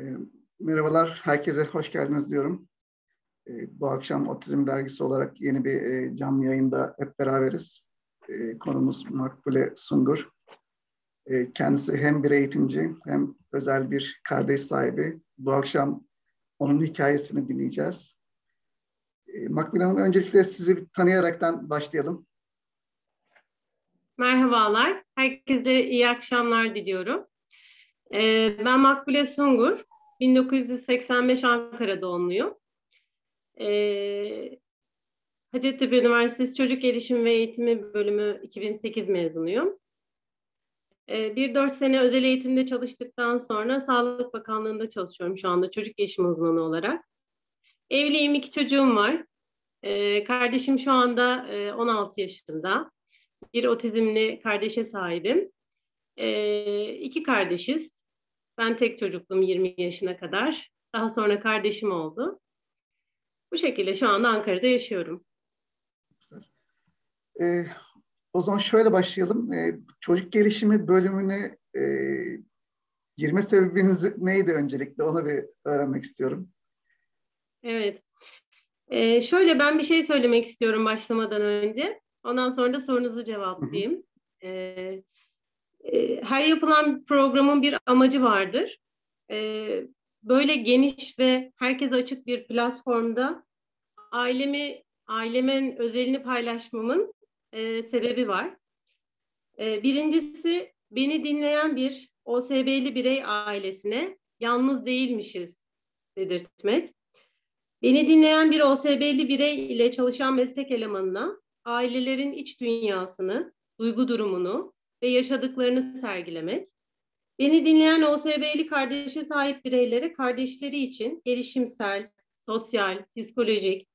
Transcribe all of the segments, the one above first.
E, merhabalar, herkese hoş geldiniz diyorum. E, bu akşam Otizm Dergisi olarak yeni bir e, canlı yayında hep beraberiz. E, konumuz Makbule Sungur. E, kendisi hem bir eğitimci hem özel bir kardeş sahibi. Bu akşam onun hikayesini dinleyeceğiz. E, Makbule Hanım öncelikle sizi tanıyaraktan başlayalım. Merhabalar, herkese iyi akşamlar diliyorum. Ben Makbule Sungur, 1985 Ankara doğumluyum. Ee, Hacettepe Üniversitesi Çocuk Gelişim ve Eğitimi Bölümü 2008 mezunuyum. Ee, bir dört sene özel eğitimde çalıştıktan sonra Sağlık Bakanlığı'nda çalışıyorum şu anda çocuk gelişim uzmanı olarak. Evliyim, iki çocuğum var. Ee, kardeşim şu anda e, 16 yaşında. Bir otizmli kardeşe sahibim. Ee, iki kardeşiz. Ben tek çocukluğum 20 yaşına kadar. Daha sonra kardeşim oldu. Bu şekilde şu anda Ankara'da yaşıyorum. Ee, o zaman şöyle başlayalım. Ee, çocuk gelişimi bölümüne e, girme sebebiniz neydi öncelikle? Onu bir öğrenmek istiyorum. Evet. Ee, şöyle ben bir şey söylemek istiyorum başlamadan önce. Ondan sonra da sorunuzu cevaplayayım. Ee, e, her yapılan programın bir amacı vardır. Ee, böyle geniş ve herkese açık bir platformda ailemi, ailemin özelini paylaşmamın e, sebebi var. E, birincisi beni dinleyen bir OSB'li birey ailesine yalnız değilmişiz dedirtmek. Beni dinleyen bir OSB'li birey ile çalışan meslek elemanına ailelerin iç dünyasını, duygu durumunu ve yaşadıklarını sergilemek. Beni dinleyen OSB'li kardeşe sahip bireylere kardeşleri için gelişimsel, sosyal, psikolojik,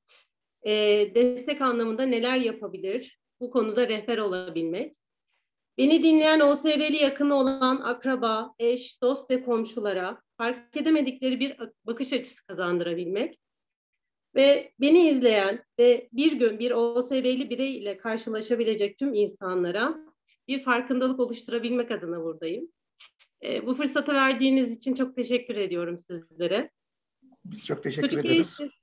e, destek anlamında neler yapabilir? Bu konuda rehber olabilmek. Beni dinleyen OSB'li yakını olan akraba, eş, dost ve komşulara fark edemedikleri bir bakış açısı kazandırabilmek. Ve beni izleyen ve bir gün bir OSB'li birey ile karşılaşabilecek tüm insanlara bir farkındalık oluşturabilmek adına buradayım. E, bu fırsatı verdiğiniz için çok teşekkür ediyorum sizlere. Biz çok teşekkür Çocuk ederiz. Gelişim,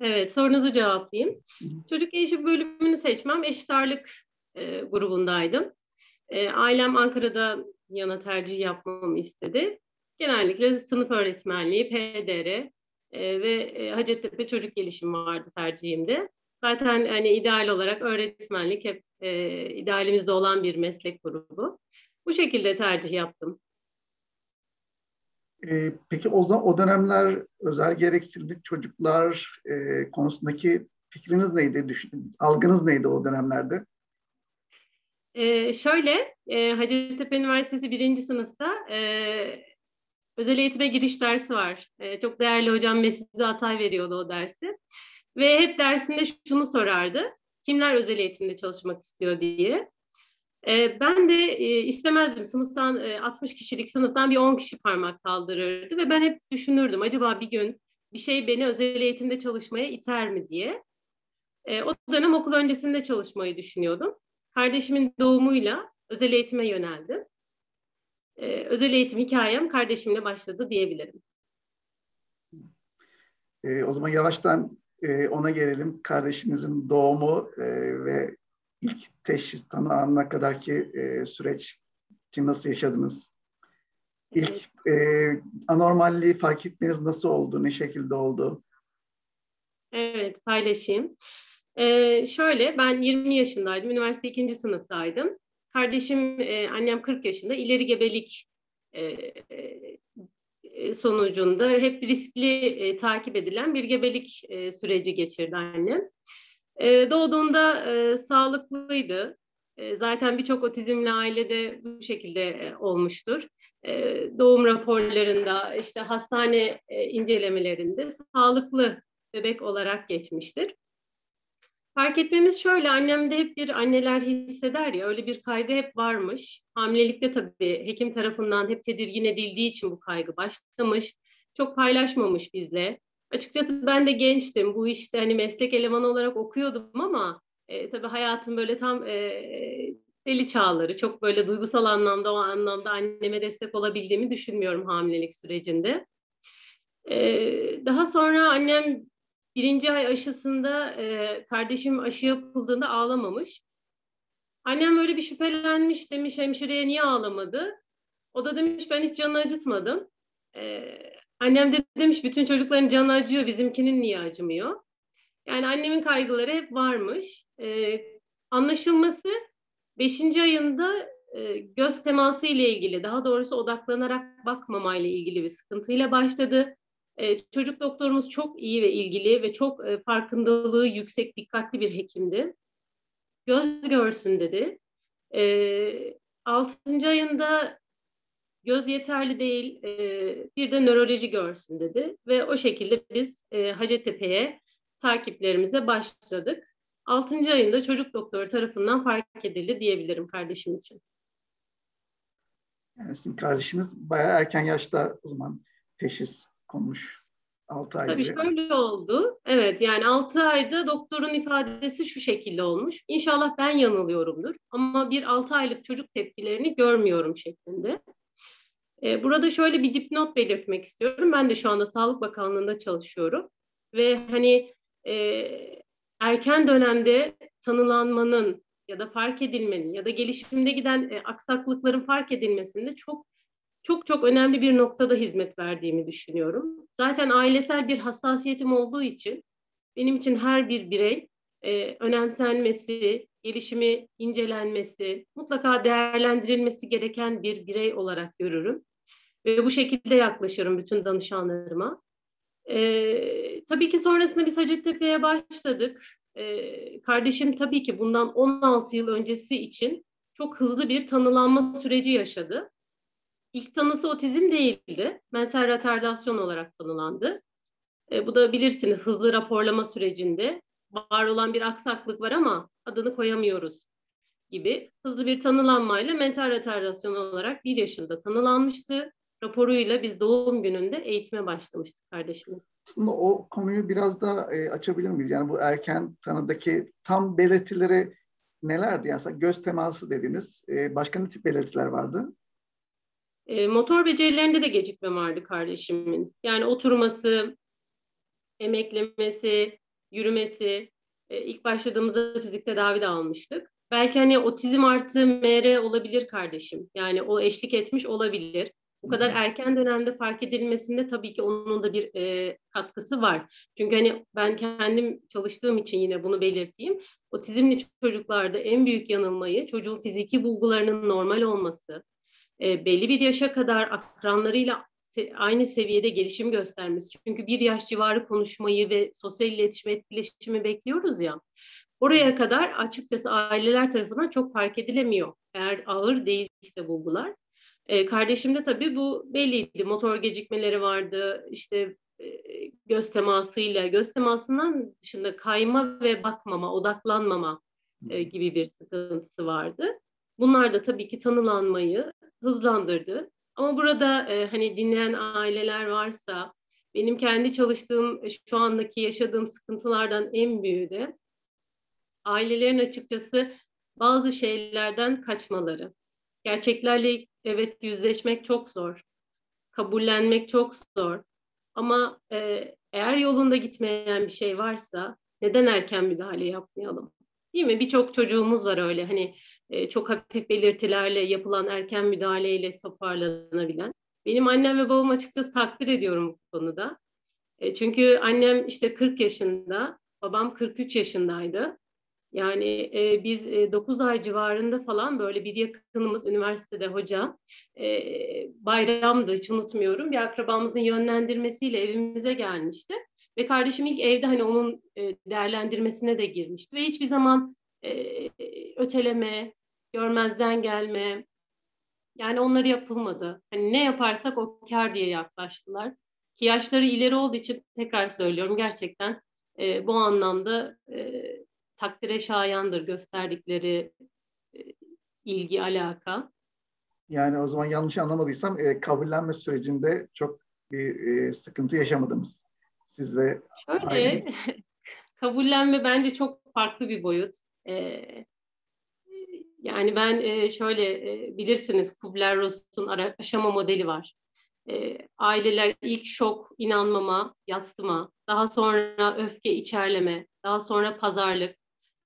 evet, sorunuzu cevaplayayım. Çocuk gelişim bölümünü seçmem eşit ağırlık e, grubundaydım. E, ailem Ankara'da yana tercih yapmamı istedi. Genellikle sınıf öğretmenliği, PDR, e, ve e, Hacettepe Çocuk Gelişimi vardı tercihimde. Zaten hani ideal olarak öğretmenlik hep e, idealimizde olan bir meslek grubu. Bu şekilde tercih yaptım. E, peki o, o dönemler özel gereksinimli çocuklar e, konusundaki fikriniz neydi? Düşün, algınız neydi o dönemlerde? E, şöyle, e, Hacettepe Üniversitesi birinci sınıfta e, özel eğitime giriş dersi var. E, çok değerli hocam Mesut Atay veriyordu o dersi. Ve hep dersinde şunu sorardı. Kimler özel eğitimde çalışmak istiyor diye. E, ben de e, istemezdim. Sınıftan e, 60 kişilik sınıftan bir 10 kişi parmak kaldırırdı. Ve ben hep düşünürdüm. Acaba bir gün bir şey beni özel eğitimde çalışmaya iter mi diye. E, o dönem okul öncesinde çalışmayı düşünüyordum. Kardeşimin doğumuyla özel eğitime yöneldim e, özel eğitim hikayem kardeşimle başladı diyebilirim. E, o zaman yavaştan e, ona gelelim. Kardeşinizin doğumu e, ve ilk teşhis tanı anına kadar ki e, süreç ki nasıl yaşadınız? İlk e, anormalliği fark etmeniz nasıl oldu? Ne şekilde oldu? Evet, paylaşayım. Ee, şöyle, ben 20 yaşındaydım. Üniversite ikinci sınıftaydım. Kardeşim, e, annem 40 yaşında ileri gebelik e, e, sonucunda hep riskli e, takip edilen bir gebelik e, süreci geçirdi annem. E, doğduğunda e, sağlıklıydı. E, zaten birçok otizmli ailede bu şekilde e, olmuştur. E, doğum raporlarında, işte hastane e, incelemelerinde sağlıklı bebek olarak geçmiştir. Fark etmemiz şöyle, annemde hep bir anneler hisseder ya, öyle bir kaygı hep varmış. Hamilelikte tabii hekim tarafından hep tedirgin edildiği için bu kaygı başlamış. Çok paylaşmamış bizle. Açıkçası ben de gençtim. Bu işte hani meslek elemanı olarak okuyordum ama e, tabii hayatım böyle tam e, deli çağları. Çok böyle duygusal anlamda o anlamda anneme destek olabildiğimi düşünmüyorum hamilelik sürecinde. Ee, daha sonra annem birinci ay aşısında e, kardeşim aşı yapıldığında ağlamamış. Annem öyle bir şüphelenmiş demiş hemşireye niye ağlamadı? O da demiş ben hiç canını acıtmadım. Ee, annem de demiş bütün çocukların canı acıyor bizimkinin niye acımıyor? Yani annemin kaygıları hep varmış. Ee, anlaşılması 5. ayında e, göz teması ile ilgili daha doğrusu odaklanarak bakmama ile ilgili bir sıkıntıyla başladı. E, çocuk doktorumuz çok iyi ve ilgili ve çok e, farkındalığı yüksek, dikkatli bir hekimdi. Göz görsün dedi. E, 6. ayında göz yeterli değil, e, bir de nöroloji görsün dedi. Ve o şekilde biz e, Hacettepe'ye takiplerimize başladık. 6. ayında çocuk doktoru tarafından fark edildi diyebilirim kardeşim için. Yani sizin kardeşiniz bayağı erken yaşta o zaman teşhis konmuş. 6 ay Tabii önce. şöyle oldu. Evet yani 6 ayda doktorun ifadesi şu şekilde olmuş. İnşallah ben yanılıyorumdur ama bir 6 aylık çocuk tepkilerini görmüyorum şeklinde. Ee, burada şöyle bir dipnot belirtmek istiyorum. Ben de şu anda Sağlık Bakanlığı'nda çalışıyorum. Ve hani e, erken dönemde tanılanmanın ya da fark edilmenin ya da gelişimde giden e, aksaklıkların fark edilmesinde çok çok çok önemli bir noktada hizmet verdiğimi düşünüyorum. Zaten ailesel bir hassasiyetim olduğu için benim için her bir birey e, önemsenmesi, gelişimi incelenmesi, mutlaka değerlendirilmesi gereken bir birey olarak görürüm. Ve bu şekilde yaklaşırım bütün danışanlarıma. E, tabii ki sonrasında biz Hacettepe'ye başladık. E, kardeşim tabii ki bundan 16 yıl öncesi için çok hızlı bir tanılanma süreci yaşadı. İlk tanısı otizm değildi. Mental retardasyon olarak tanılandı. E, bu da bilirsiniz hızlı raporlama sürecinde var olan bir aksaklık var ama adını koyamıyoruz gibi hızlı bir tanılanmayla mental retardasyon olarak bir yaşında tanılanmıştı. Raporuyla biz doğum gününde eğitime başlamıştık kardeşimin. Aslında o konuyu biraz da e, açabilir miyiz? Yani bu erken tanıdaki tam belirtileri nelerdi? Yani göz teması dediniz. E, başka ne tip belirtiler vardı? E, motor becerilerinde de gecikme vardı kardeşimin. Yani oturması, emeklemesi, yürümesi. E, ilk başladığımızda fizik tedavi de almıştık. Belki hani otizm artı MR olabilir kardeşim. Yani o eşlik etmiş olabilir. Bu kadar erken dönemde fark edilmesinde tabii ki onun da bir e, katkısı var. Çünkü hani ben kendim çalıştığım için yine bunu belirteyim. Otizmli çocuklarda en büyük yanılmayı çocuğun fiziki bulgularının normal olması, e, belli bir yaşa kadar akranlarıyla aynı seviyede gelişim göstermesi. Çünkü bir yaş civarı konuşmayı ve sosyal iletişim etkileşimi bekliyoruz ya. Oraya kadar açıkçası aileler tarafından çok fark edilemiyor. Eğer ağır değilse bulgular. E, kardeşimde tabii bu belliydi. Motor gecikmeleri vardı. İşte e, göz temasıyla, göz temasından dışında kayma ve bakmama, odaklanmama e, gibi bir sıkıntısı vardı. Bunlar da tabii ki tanılanmayı hızlandırdı. Ama burada e, hani dinleyen aileler varsa benim kendi çalıştığım şu andaki yaşadığım sıkıntılardan en büyüğü de ailelerin açıkçası bazı şeylerden kaçmaları. Gerçeklerle evet yüzleşmek çok zor. Kabullenmek çok zor. Ama e, eğer yolunda gitmeyen bir şey varsa neden erken müdahale yapmayalım? Değil mi? Birçok çocuğumuz var öyle hani e, çok hafif belirtilerle yapılan erken müdahaleyle toparlanabilen. Benim annem ve babam açıkçası takdir ediyorum bu konuda. E, çünkü annem işte 40 yaşında, babam 43 yaşındaydı. Yani e, biz e, 9 ay civarında falan böyle bir yakınımız üniversitede hoca e, bayramdı hiç unutmuyorum. Bir akrabamızın yönlendirmesiyle evimize gelmişti. Ve kardeşim ilk evde hani onun e, değerlendirmesine de girmişti. Ve hiçbir zaman e, öteleme, görmezden gelme, yani onları yapılmadı. Hani ne yaparsak o kar diye yaklaştılar. Ki yaşları ileri olduğu için tekrar söylüyorum gerçekten e, bu anlamda e, takdire şayandır gösterdikleri e, ilgi, alaka. Yani o zaman yanlış anlamadıysam e, kabullenme sürecinde çok bir e, sıkıntı yaşamadınız. Siz ve aileniz. kabullenme bence çok farklı bir boyut. E, yani ben e, şöyle e, bilirsiniz Kubler-Ross'un aşama modeli var. e, aileler ilk şok, inanmama, yatsıma, daha sonra öfke, içerleme, daha sonra pazarlık,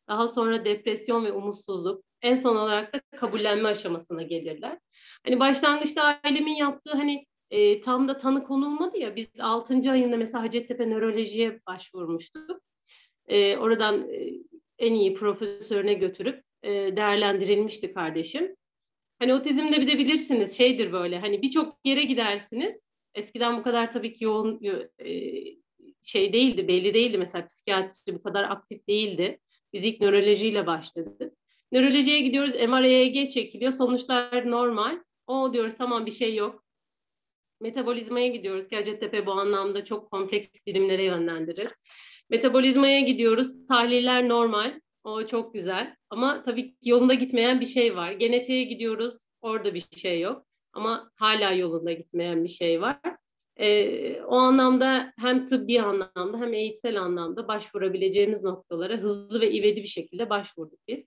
daha sonra depresyon ve umutsuzluk, en son olarak da kabullenme aşamasına gelirler. Hani başlangıçta ailemin yaptığı hani e, tam da tanı konulmadı ya biz 6. ayında mesela Hacettepe Nöroloji'ye başvurmuştuk. E, oradan e, en iyi profesörüne götürüp e, değerlendirilmişti kardeşim. Hani otizmde bir de bilirsiniz şeydir böyle hani birçok yere gidersiniz. Eskiden bu kadar tabii ki yoğun e, şey değildi, belli değildi. Mesela psikiyatri bu kadar aktif değildi. Biz ilk nörolojiyle başladık. Nörolojiye gidiyoruz, MR, çekiliyor. Sonuçlar normal. O diyoruz tamam bir şey yok. Metabolizmaya gidiyoruz ki Hacettepe bu anlamda çok kompleks birimlere yönlendirir. Metabolizmaya gidiyoruz. Tahliller normal. O çok güzel. Ama tabii yolunda gitmeyen bir şey var. Genetiğe gidiyoruz. Orada bir şey yok. Ama hala yolunda gitmeyen bir şey var. Ee, o anlamda hem tıbbi anlamda hem eğitsel anlamda başvurabileceğimiz noktalara hızlı ve ivedi bir şekilde başvurduk biz.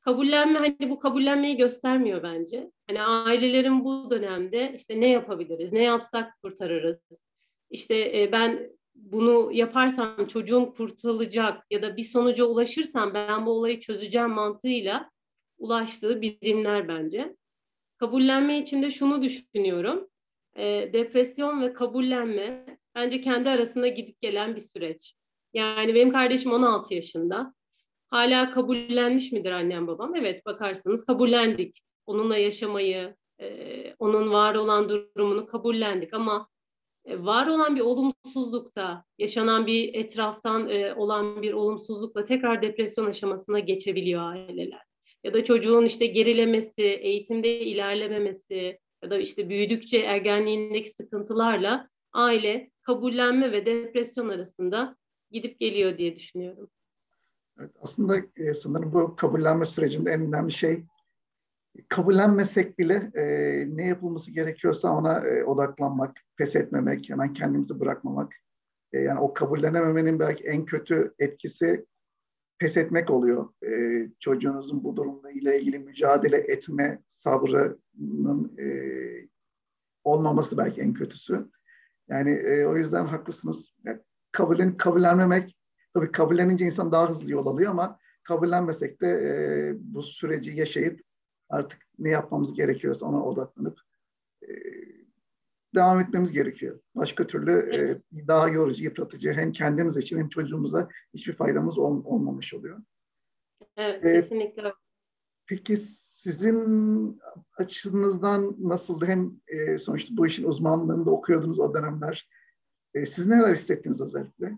Kabullenme hani bu kabullenmeyi göstermiyor bence. Hani ailelerin bu dönemde işte ne yapabiliriz, ne yapsak kurtarırız. İşte e, ben bunu yaparsam çocuğum kurtulacak ya da bir sonuca ulaşırsam ben bu olayı çözeceğim mantığıyla ulaştığı birimler bence. Kabullenme için de şunu düşünüyorum. E, depresyon ve kabullenme bence kendi arasında gidip gelen bir süreç. Yani benim kardeşim 16 yaşında. Hala kabullenmiş midir annem babam? Evet bakarsanız kabullendik. Onunla yaşamayı, e, onun var olan durumunu kabullendik ama var olan bir olumsuzlukta, yaşanan bir etraftan e, olan bir olumsuzlukla tekrar depresyon aşamasına geçebiliyor aileler. Ya da çocuğun işte gerilemesi, eğitimde ilerlememesi ya da işte büyüdükçe ergenliğindeki sıkıntılarla aile kabullenme ve depresyon arasında gidip geliyor diye düşünüyorum. Evet, aslında e, sanırım bu kabullenme sürecinde en önemli şey kabullenmesek bile e, ne yapılması gerekiyorsa ona e, odaklanmak, pes etmemek, hemen kendimizi bırakmamak. E, yani o kabullenememenin belki en kötü etkisi pes etmek oluyor. E, çocuğunuzun bu durumla ile ilgili mücadele etme sabrının e, olmaması belki en kötüsü. Yani e, o yüzden haklısınız. Yani kabullen, kabullenmemek, tabii kabullenince insan daha hızlı yol alıyor ama kabullenmesek de e, bu süreci yaşayıp artık ne yapmamız gerekiyorsa ona odaklanıp e, devam etmemiz gerekiyor. Başka türlü e, daha yorucu, yıpratıcı hem kendimiz için hem çocuğumuza hiçbir faydamız ol, olmamış oluyor. Evet, e, kesinlikle. Peki sizin açınızdan nasıldı? Hem e, sonuçta bu işin uzmanlığında okuyordunuz o dönemler. E, siz neler hissettiniz özellikle?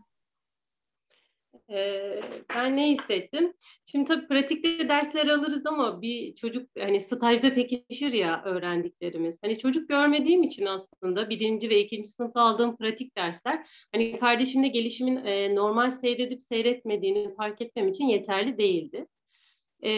E, ben ne hissettim? Şimdi tabii pratikte dersler alırız ama bir çocuk hani stajda pekişir ya öğrendiklerimiz. Hani çocuk görmediğim için aslında birinci ve ikinci sınıfta aldığım pratik dersler hani kardeşimde gelişimin e, normal seyredip seyretmediğini fark etmem için yeterli değildi. E,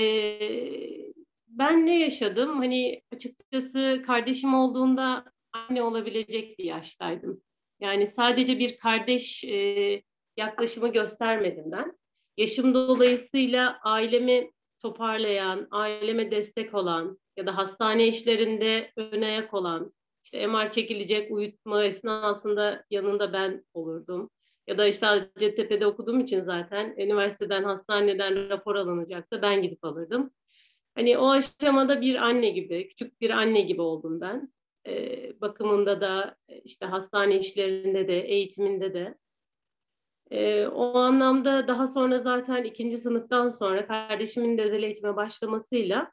ben ne yaşadım? Hani açıkçası kardeşim olduğunda anne olabilecek bir yaştaydım. Yani sadece bir kardeş e, yaklaşımı göstermedim ben. Yaşım dolayısıyla ailemi toparlayan, aileme destek olan ya da hastane işlerinde ön ayak olan, işte MR çekilecek uyutma esnasında yanında ben olurdum. Ya da işte Hacettepe'de okuduğum için zaten üniversiteden, hastaneden rapor alınacaktı. Ben gidip alırdım. Hani o aşamada bir anne gibi, küçük bir anne gibi oldum ben. Ee, bakımında da, işte hastane işlerinde de, eğitiminde de. E, o anlamda daha sonra zaten ikinci sınıftan sonra kardeşimin de özel eğitime başlamasıyla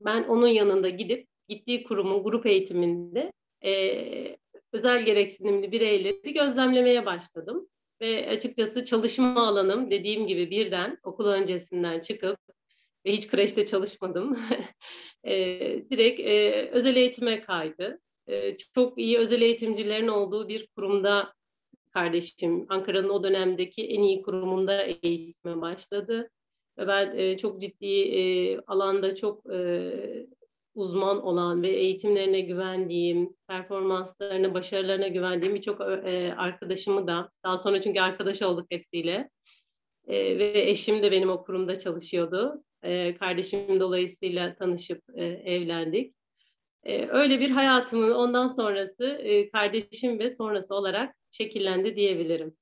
ben onun yanında gidip gittiği kurumun grup eğitiminde e, özel gereksinimli bireyleri gözlemlemeye başladım. Ve açıkçası çalışma alanım dediğim gibi birden okul öncesinden çıkıp ve hiç kreşte çalışmadım. e, direkt e, özel eğitime kaydı. E, çok iyi özel eğitimcilerin olduğu bir kurumda kardeşim Ankara'nın o dönemdeki en iyi kurumunda eğitime başladı. Ve ben e, çok ciddi e, alanda çok e, uzman olan ve eğitimlerine güvendiğim, performanslarına, başarılarına güvendiğim birçok e, arkadaşımı da, daha sonra çünkü arkadaş olduk hepsiyle e, ve eşim de benim o kurumda çalışıyordu. E, kardeşim dolayısıyla tanışıp e, evlendik. E, öyle bir hayatımın ondan sonrası e, kardeşim ve sonrası olarak şekillendi diyebilirim.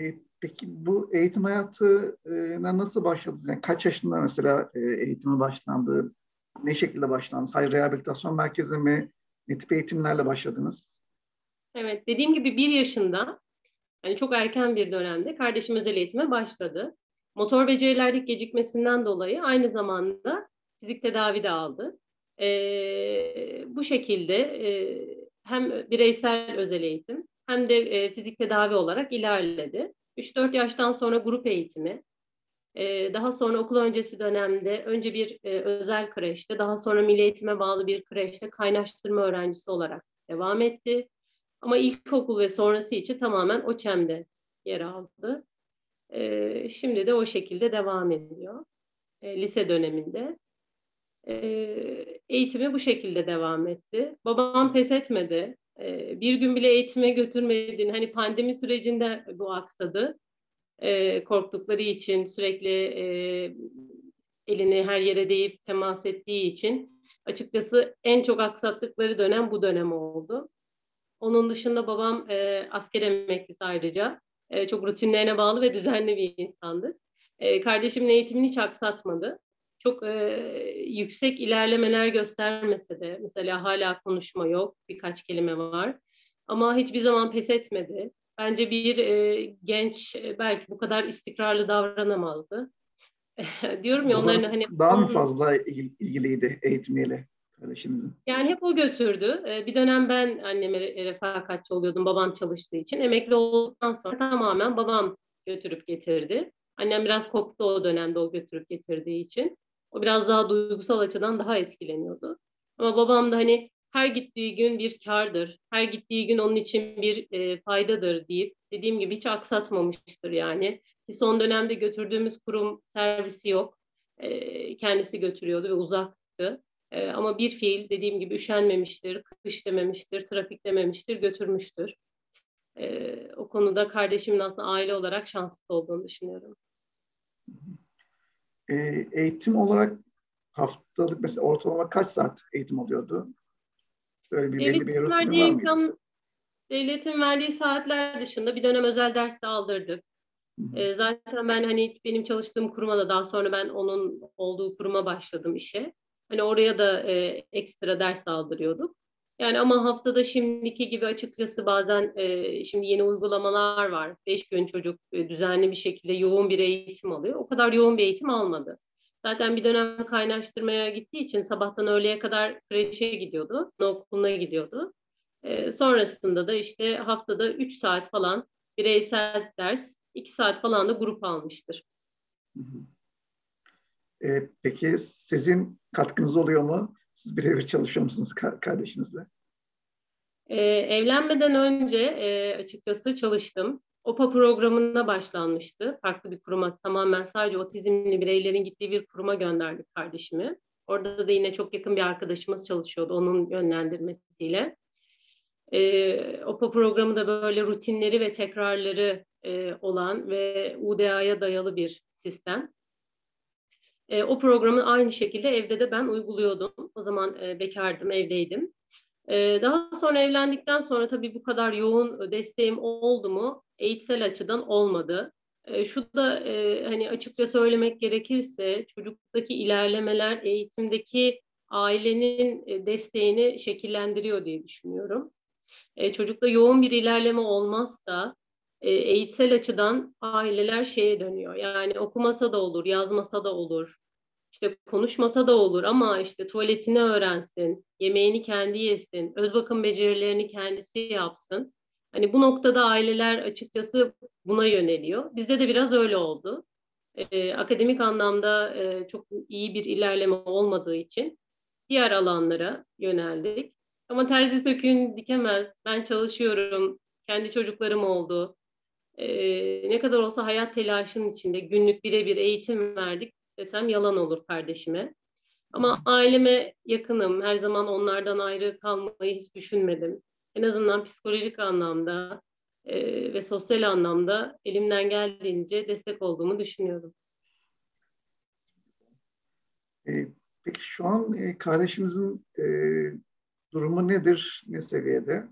E, peki bu eğitim hayatına nasıl başladınız? Yani kaç yaşında mesela e, eğitime başlandı? Ne şekilde başlandı? Sadece rehabilitasyon merkezi mi? Ne tip eğitimlerle başladınız? Evet, dediğim gibi bir yaşında, yani çok erken bir dönemde kardeşim özel eğitime başladı. Motor becerilerdeki gecikmesinden dolayı aynı zamanda fizik tedavi de aldı. E, bu şekilde e, hem bireysel özel eğitim hem de e, fizik tedavi olarak ilerledi. 3-4 yaştan sonra grup eğitimi, e, daha sonra okul öncesi dönemde önce bir e, özel kreşte, daha sonra milli eğitime bağlı bir kreşte kaynaştırma öğrencisi olarak devam etti. Ama ilkokul ve sonrası için tamamen o çemde yer aldı. E, şimdi de o şekilde devam ediyor. E, lise döneminde. Eğitimi bu şekilde devam etti. Babam pes etmedi. Bir gün bile eğitime götürmediğini, hani pandemi sürecinde bu aksadı. Korktukları için sürekli elini her yere değip temas ettiği için açıkçası en çok aksattıkları dönem bu dönem oldu. Onun dışında babam e, asker emeklisi ayrıca. E, çok rutinlerine bağlı ve düzenli bir insandı. E, kardeşimin eğitimini hiç aksatmadı. Çok e, yüksek ilerlemeler göstermese de mesela hala konuşma yok, birkaç kelime var. Ama hiçbir zaman pes etmedi. Bence bir e, genç e, belki bu kadar istikrarlı davranamazdı. Diyorum ya onların hani... Daha mı fazla ilgiliydi eğitimiyle? kardeşinizin? Yani hep o götürdü. Bir dönem ben anneme refakatçi oluyordum babam çalıştığı için. Emekli olduktan sonra tamamen babam götürüp getirdi. Annem biraz koptu o dönemde o götürüp getirdiği için. O biraz daha duygusal açıdan daha etkileniyordu. Ama babam da hani her gittiği gün bir kardır, her gittiği gün onun için bir e, faydadır deyip dediğim gibi hiç aksatmamıştır yani. Ki son dönemde götürdüğümüz kurum servisi yok. E, kendisi götürüyordu ve uzaktı. E, ama bir fiil dediğim gibi üşenmemiştir, kış dememiştir, trafik dememiştir, götürmüştür. E, o konuda kardeşimin aslında aile olarak şanslı olduğunu düşünüyorum. E, eğitim olarak haftalık mesela ortalama kaç saat eğitim oluyordu? Böyle bir belli bir rutin var mıydı? devletin verdiği saatler dışında bir dönem özel ders de aldırdık. E, zaten ben hani benim çalıştığım kuruma da daha sonra ben onun olduğu kuruma başladım işe. Hani oraya da e, ekstra ders aldırıyorduk. Yani ama haftada şimdiki gibi açıkçası bazen e, şimdi yeni uygulamalar var. Beş gün çocuk e, düzenli bir şekilde yoğun bir eğitim alıyor. O kadar yoğun bir eğitim almadı. Zaten bir dönem kaynaştırmaya gittiği için sabahtan öğleye kadar kreşe gidiyordu, okuluna gidiyordu. E, sonrasında da işte haftada 3 saat falan bireysel ders, 2 saat falan da grup almıştır. Hı hı. E, peki sizin katkınız oluyor mu? Siz birebir çalışıyor musunuz kardeşinizle? Ee, evlenmeden önce e, açıkçası çalıştım. OPA programına başlanmıştı. Farklı bir kuruma tamamen sadece otizmli bireylerin gittiği bir kuruma gönderdik kardeşimi. Orada da yine çok yakın bir arkadaşımız çalışıyordu onun yönlendirmesiyle. E, OPA programı da böyle rutinleri ve tekrarları e, olan ve UDA'ya dayalı bir sistem. E, o programı aynı şekilde evde de ben uyguluyordum. O zaman e, bekardım, evdeydim. E, daha sonra evlendikten sonra tabii bu kadar yoğun desteğim oldu mu? Eğitsel açıdan olmadı. E, şu da e, hani açıkça söylemek gerekirse çocuktaki ilerlemeler eğitimdeki ailenin e, desteğini şekillendiriyor diye düşünüyorum. E, çocukta yoğun bir ilerleme olmazsa e, eğitsel açıdan aileler şeye dönüyor. Yani okumasa da olur, yazmasa da olur, işte konuşmasa da olur ama işte tuvaletini öğrensin, yemeğini kendi yesin, öz bakım becerilerini kendisi yapsın. Hani bu noktada aileler açıkçası buna yöneliyor. Bizde de biraz öyle oldu. E, akademik anlamda e, çok iyi bir ilerleme olmadığı için diğer alanlara yöneldik. Ama terzi söküğün dikemez. Ben çalışıyorum. Kendi çocuklarım oldu. E, ne kadar olsa hayat telaşının içinde günlük birebir eğitim verdik desem yalan olur kardeşime. Ama aileme yakınım. Her zaman onlardan ayrı kalmayı hiç düşünmedim. En azından psikolojik anlamda e, ve sosyal anlamda elimden geldiğince destek olduğumu düşünüyorum. E, Peki şu an e, kardeşinizin e, durumu nedir, ne seviyede?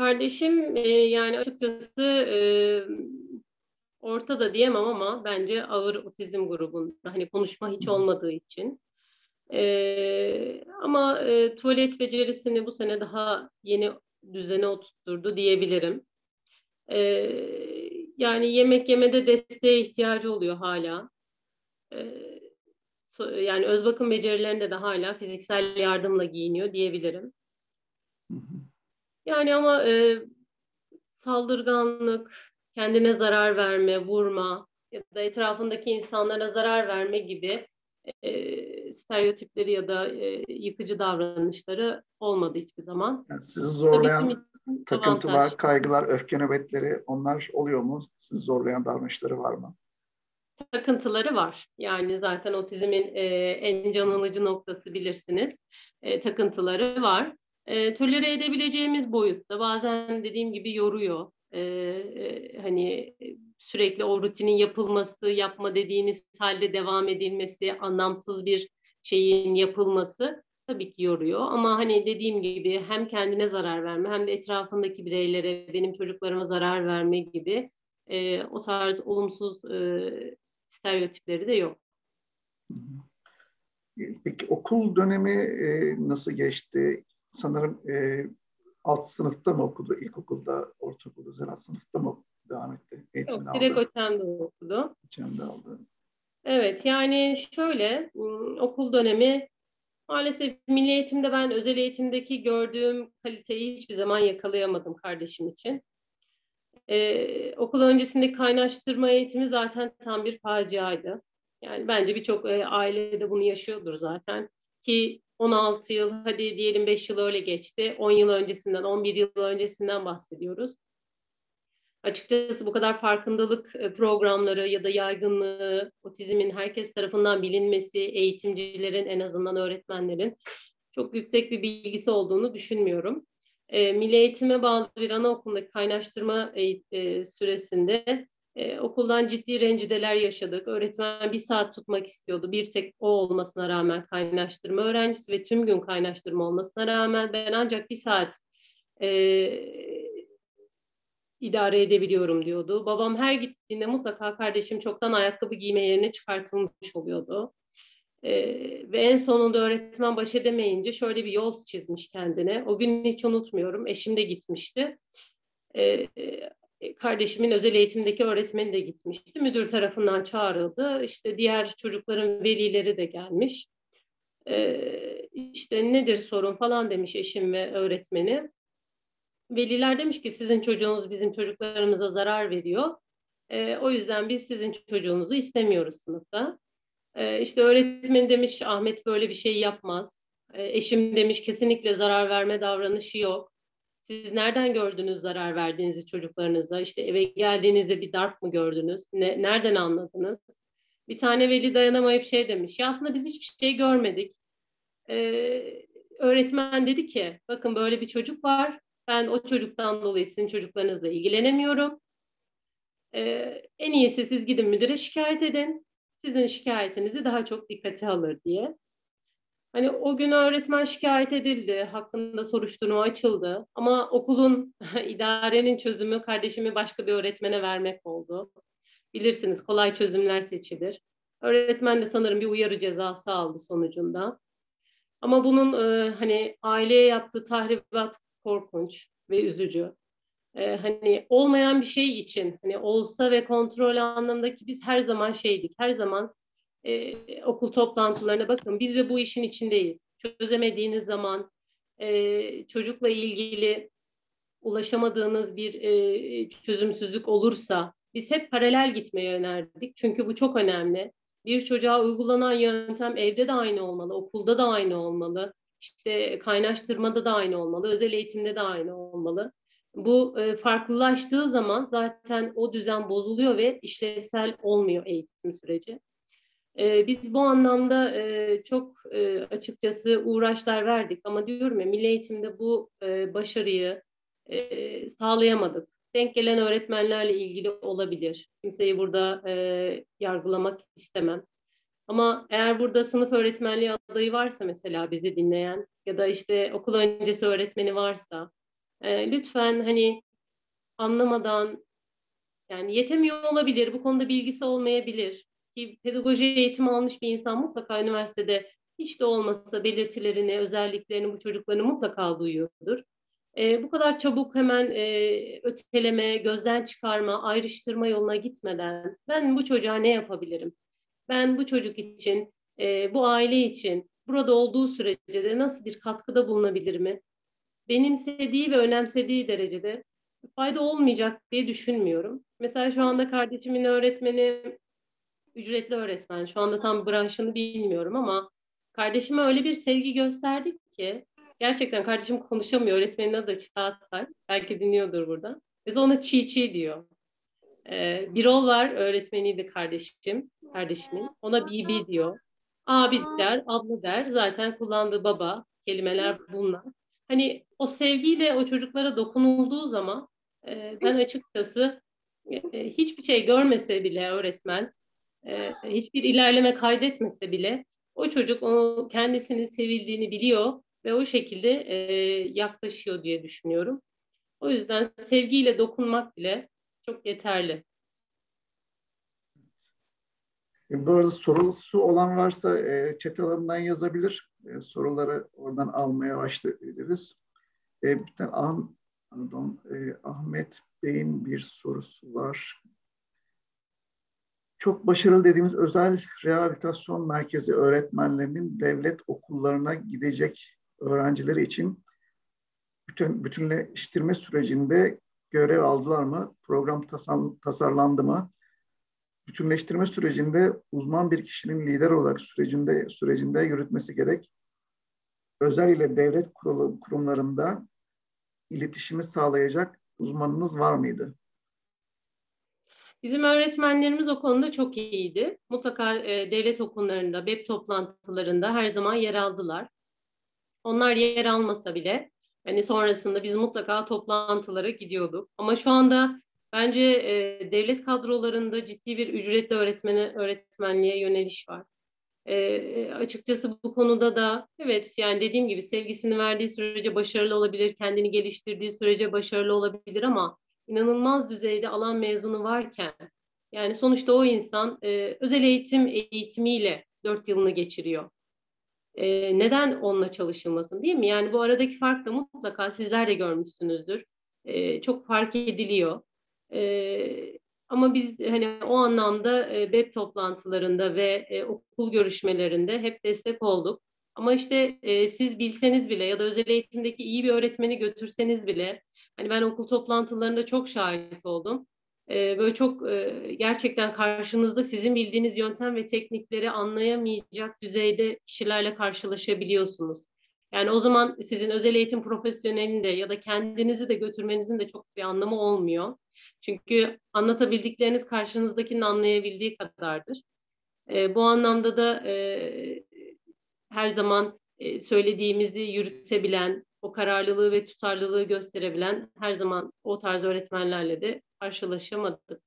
Kardeşim e, yani açıkçası e, ortada diyemem ama bence ağır otizm grubunda. Hani konuşma hiç olmadığı için. E, ama e, tuvalet becerisini bu sene daha yeni düzene oturtturdu diyebilirim. E, yani yemek yemede desteğe ihtiyacı oluyor hala. E, yani öz bakım becerilerinde de hala fiziksel yardımla giyiniyor diyebilirim. Yani ama e, saldırganlık, kendine zarar verme, vurma ya da etrafındaki insanlara zarar verme gibi e, stereotipleri ya da e, yıkıcı davranışları olmadı hiçbir zaman. Yani sizi zorlayan takıntılar, avantaj. kaygılar, öfke nöbetleri onlar oluyor mu? Sizi zorlayan davranışları var mı? takıntıları var. Yani zaten otizmin e, en can alıcı noktası bilirsiniz. E, takıntıları var. E, tolere edebileceğimiz boyutta bazen dediğim gibi yoruyor. E, e, hani sürekli o rutinin yapılması, yapma dediğiniz halde devam edilmesi, anlamsız bir şeyin yapılması tabii ki yoruyor. Ama hani dediğim gibi hem kendine zarar verme hem de etrafındaki bireylere, benim çocuklarıma zarar verme gibi e, o tarz olumsuz e, stereotipleri de yok. Peki okul dönemi e, nasıl geçti? Sanırım e, alt sınıfta mı okudu? İlkokulda, ortaokulda, özel alt sınıfta mı devam etti? Eğitimini Yok, direkt Öçem'de okudu. Öçem'de aldı. Evet, yani şöyle, okul dönemi maalesef milli eğitimde ben özel eğitimdeki gördüğüm kaliteyi hiçbir zaman yakalayamadım kardeşim için. Ee, okul öncesinde kaynaştırma eğitimi zaten tam bir faciaydı. Yani bence birçok e, ailede bunu yaşıyordur zaten. Ki 16 yıl, hadi diyelim 5 yıl öyle geçti. 10 yıl öncesinden, 11 yıl öncesinden bahsediyoruz. Açıkçası bu kadar farkındalık e, programları ya da yaygınlığı, otizmin herkes tarafından bilinmesi, eğitimcilerin en azından öğretmenlerin çok yüksek bir bilgisi olduğunu düşünmüyorum e, milli eğitime bağlı bir anaokulundaki kaynaştırma e, e, süresinde e, okuldan ciddi rencideler yaşadık. Öğretmen bir saat tutmak istiyordu. Bir tek o olmasına rağmen kaynaştırma öğrencisi ve tüm gün kaynaştırma olmasına rağmen ben ancak bir saat e, idare edebiliyorum diyordu. Babam her gittiğinde mutlaka kardeşim çoktan ayakkabı giyme yerine çıkartılmış oluyordu. E, ve en sonunda öğretmen baş edemeyince şöyle bir yol çizmiş kendine. O gün hiç unutmuyorum. Eşim de gitmişti. E, kardeşimin özel eğitimdeki öğretmeni de gitmişti. Müdür tarafından çağrıldı. İşte diğer çocukların velileri de gelmiş. E, işte nedir sorun falan demiş eşim ve öğretmeni. Veliler demiş ki sizin çocuğunuz bizim çocuklarımıza zarar veriyor. E, o yüzden biz sizin çocuğunuzu istemiyoruz sınıfta. E, işte öğretmen demiş Ahmet böyle bir şey yapmaz. E, eşim demiş kesinlikle zarar verme davranışı yok. Siz nereden gördünüz zarar verdiğinizi çocuklarınıza? İşte eve geldiğinizde bir darp mı gördünüz? Ne, nereden anladınız? Bir tane veli dayanamayıp şey demiş. Ya aslında biz hiçbir şey görmedik. Ee, öğretmen dedi ki bakın böyle bir çocuk var. Ben o çocuktan dolayı sizin çocuklarınızla ilgilenemiyorum. Ee, en iyisi siz gidin müdüre şikayet edin sizin şikayetinizi daha çok dikkate alır diye. Hani o gün öğretmen şikayet edildi, hakkında soruşturma açıldı ama okulun, idarenin çözümü kardeşimi başka bir öğretmene vermek oldu. Bilirsiniz kolay çözümler seçilir. Öğretmen de sanırım bir uyarı cezası aldı sonucunda. Ama bunun e, hani aileye yaptığı tahribat korkunç ve üzücü e, hani olmayan bir şey için hani olsa ve kontrol anlamındaki biz her zaman şeydik. Her zaman e, okul toplantılarına bakın biz de bu işin içindeyiz. Çözemediğiniz zaman e, çocukla ilgili ulaşamadığınız bir e, çözümsüzlük olursa biz hep paralel gitmeye önerdik. Çünkü bu çok önemli. Bir çocuğa uygulanan yöntem evde de aynı olmalı, okulda da aynı olmalı, işte kaynaştırmada da aynı olmalı, özel eğitimde de aynı olmalı. Bu e, farklılaştığı zaman zaten o düzen bozuluyor ve işlevsel olmuyor eğitim süreci. E, biz bu anlamda e, çok e, açıkçası uğraşlar verdik ama diyorum ya milli eğitimde bu e, başarıyı e, sağlayamadık. Denk gelen öğretmenlerle ilgili olabilir. Kimseyi burada e, yargılamak istemem. Ama eğer burada sınıf öğretmenliği adayı varsa mesela bizi dinleyen ya da işte okul öncesi öğretmeni varsa e, lütfen hani anlamadan yani yetemiyor olabilir, bu konuda bilgisi olmayabilir ki pedagoji eğitimi almış bir insan mutlaka üniversitede hiç de olmasa belirtilerini, özelliklerini bu çocukların mutlaka duyuyordur. E, bu kadar çabuk hemen e, öteleme, gözden çıkarma, ayrıştırma yoluna gitmeden ben bu çocuğa ne yapabilirim? Ben bu çocuk için, e, bu aile için burada olduğu sürece de nasıl bir katkıda bulunabilir mi? Benimsediği ve önemsediği derecede fayda olmayacak diye düşünmüyorum. Mesela şu anda kardeşimin öğretmeni ücretli öğretmen. Şu anda tam branşını bilmiyorum ama kardeşime öyle bir sevgi gösterdik ki gerçekten kardeşim konuşamıyor. Öğretmenin adı Çağatay. Belki dinliyordur burada. Biz ona çiğ çiğ diyor. Ee, Birol var öğretmeniydi kardeşim, kardeşimin. Ona BB diyor. Abi der, abla der. Zaten kullandığı baba kelimeler bunlar. Hani o sevgiyle o çocuklara dokunulduğu zaman e, ben açıkçası e, hiçbir şey görmese bile öğretmen, e, hiçbir ilerleme kaydetmese bile o çocuk onu kendisinin sevildiğini biliyor ve o şekilde e, yaklaşıyor diye düşünüyorum. O yüzden sevgiyle dokunmak bile çok yeterli. E, bu arada sorusu olan varsa e, chat alanından yazabilir. E, soruları oradan almaya başlayabiliriz. E, bir tane ah, pardon, e, Ahmet Bey'in bir sorusu var. Çok başarılı dediğimiz özel rehabilitasyon merkezi öğretmenlerinin devlet okullarına gidecek öğrencileri için bütün bütünleştirme sürecinde görev aldılar mı? Program tasarlandı mı? Bütünleştirme sürecinde uzman bir kişinin lider olarak sürecinde sürecinde yürütmesi gerek. Özel ile devlet kurulu, kurumlarında iletişimi sağlayacak uzmanınız var mıydı? Bizim öğretmenlerimiz o konuda çok iyiydi. Mutlaka e, devlet okullarında, BEP toplantılarında her zaman yer aldılar. Onlar yer almasa bile hani sonrasında biz mutlaka toplantılara gidiyorduk. Ama şu anda bence e, devlet kadrolarında ciddi bir ücretli öğretmene öğretmenliğe yöneliş var. E, açıkçası bu konuda da evet yani dediğim gibi sevgisini verdiği sürece başarılı olabilir, kendini geliştirdiği sürece başarılı olabilir ama inanılmaz düzeyde alan mezunu varken yani sonuçta o insan e, özel eğitim eğitimiyle dört yılını geçiriyor. E, neden onunla çalışılmasın değil mi? Yani bu aradaki fark da mutlaka sizler de görmüşsünüzdür. E, çok fark ediliyor. E, ama biz hani o anlamda e, web toplantılarında ve e, okul görüşmelerinde hep destek olduk. Ama işte e, siz bilseniz bile ya da özel eğitimdeki iyi bir öğretmeni götürseniz bile hani ben okul toplantılarında çok şahit oldum. E, böyle çok e, gerçekten karşınızda sizin bildiğiniz yöntem ve teknikleri anlayamayacak düzeyde kişilerle karşılaşabiliyorsunuz. Yani o zaman sizin özel eğitim profesyonelinde ya da kendinizi de götürmenizin de çok bir anlamı olmuyor. Çünkü anlatabildikleriniz karşınızdakinin anlayabildiği kadardır. E, bu anlamda da e, her zaman e, söylediğimizi yürütebilen, o kararlılığı ve tutarlılığı gösterebilen her zaman o tarz öğretmenlerle de karşılaşamadık.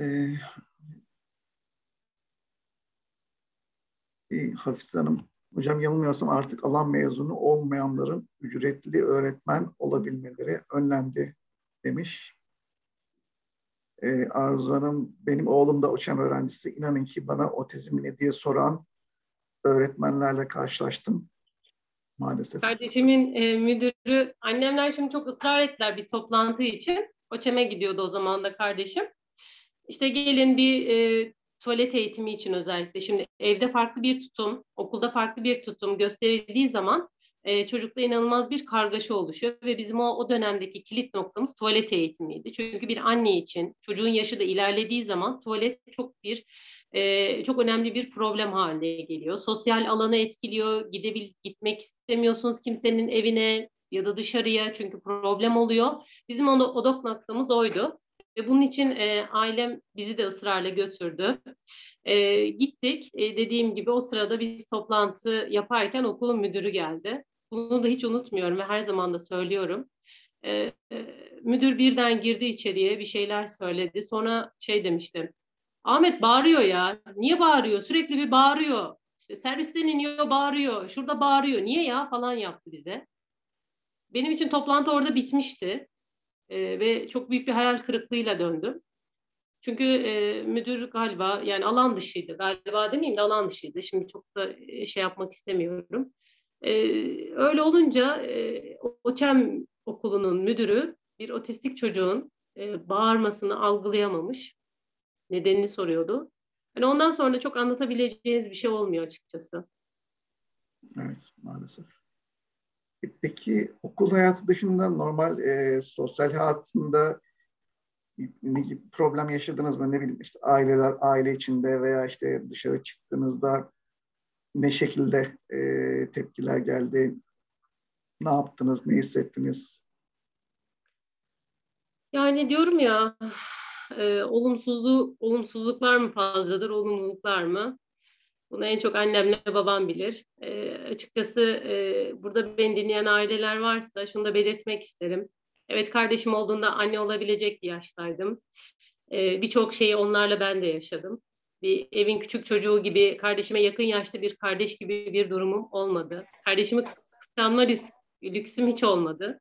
Ee, Hafize Hanım, hocam yanılmıyorsam artık alan mezunu olmayanların ücretli öğretmen olabilmeleri önlendi demiş. Ee, Arzu Hanım, benim oğlum da OÇEM öğrencisi. İnanın ki bana otizm ne diye soran öğretmenlerle karşılaştım maalesef. Kardeşimin e, müdürü, annemler şimdi çok ısrar ettiler bir toplantı için. OÇEM'e gidiyordu o zaman da kardeşim. İşte gelin bir e, tuvalet eğitimi için özellikle. Şimdi evde farklı bir tutum, okulda farklı bir tutum gösterildiği zaman e, çocukta inanılmaz bir kargaşa oluşuyor ve bizim o, o dönemdeki kilit noktamız tuvalet eğitimiydi. Çünkü bir anne için çocuğun yaşı da ilerlediği zaman tuvalet çok bir e, çok önemli bir problem haline geliyor. Sosyal alanı etkiliyor, gidebil gitmek istemiyorsunuz kimsenin evine ya da dışarıya çünkü problem oluyor. Bizim onu odok noktamız oydu. Ve bunun için e, ailem bizi de ısrarla götürdü. E, gittik. E, dediğim gibi o sırada biz toplantı yaparken okulun müdürü geldi. Bunu da hiç unutmuyorum ve her zaman da söylüyorum. E, e, müdür birden girdi içeriye bir şeyler söyledi. Sonra şey demişti. Ahmet bağırıyor ya. Niye bağırıyor? Sürekli bir bağırıyor. İşte servisten iniyor bağırıyor. Şurada bağırıyor. Niye ya falan yaptı bize. Benim için toplantı orada bitmişti. E, ve çok büyük bir hayal kırıklığıyla döndüm. Çünkü e, müdür galiba yani alan dışıydı. Galiba demeyeyim de alan dışıydı. Şimdi çok da e, şey yapmak istemiyorum. E, öyle olunca e, OÇEM okulunun müdürü bir otistik çocuğun e, bağırmasını algılayamamış. Nedenini soruyordu. Yani ondan sonra çok anlatabileceğiniz bir şey olmuyor açıkçası. Evet maalesef. E, peki okul hayatı dışında normal e, sosyal hayatında ne gibi problem yaşadınız mı? Ne bileyim işte aileler aile içinde veya işte dışarı çıktığınızda ne şekilde e, tepkiler geldi? Ne yaptınız? Ne hissettiniz? Yani diyorum ya e, olumsuzluğu, olumsuzluklar mı fazladır, olumluluklar mı? Bunu en çok annemle babam bilir. E, açıkçası e, burada beni dinleyen aileler varsa şunu da belirtmek isterim. Evet kardeşim olduğunda anne olabilecek bir yaştaydım. E, Birçok şeyi onlarla ben de yaşadım. Bir evin küçük çocuğu gibi kardeşime yakın yaşta bir kardeş gibi bir durumum olmadı. Kardeşimi kıskanma lüksüm hiç olmadı.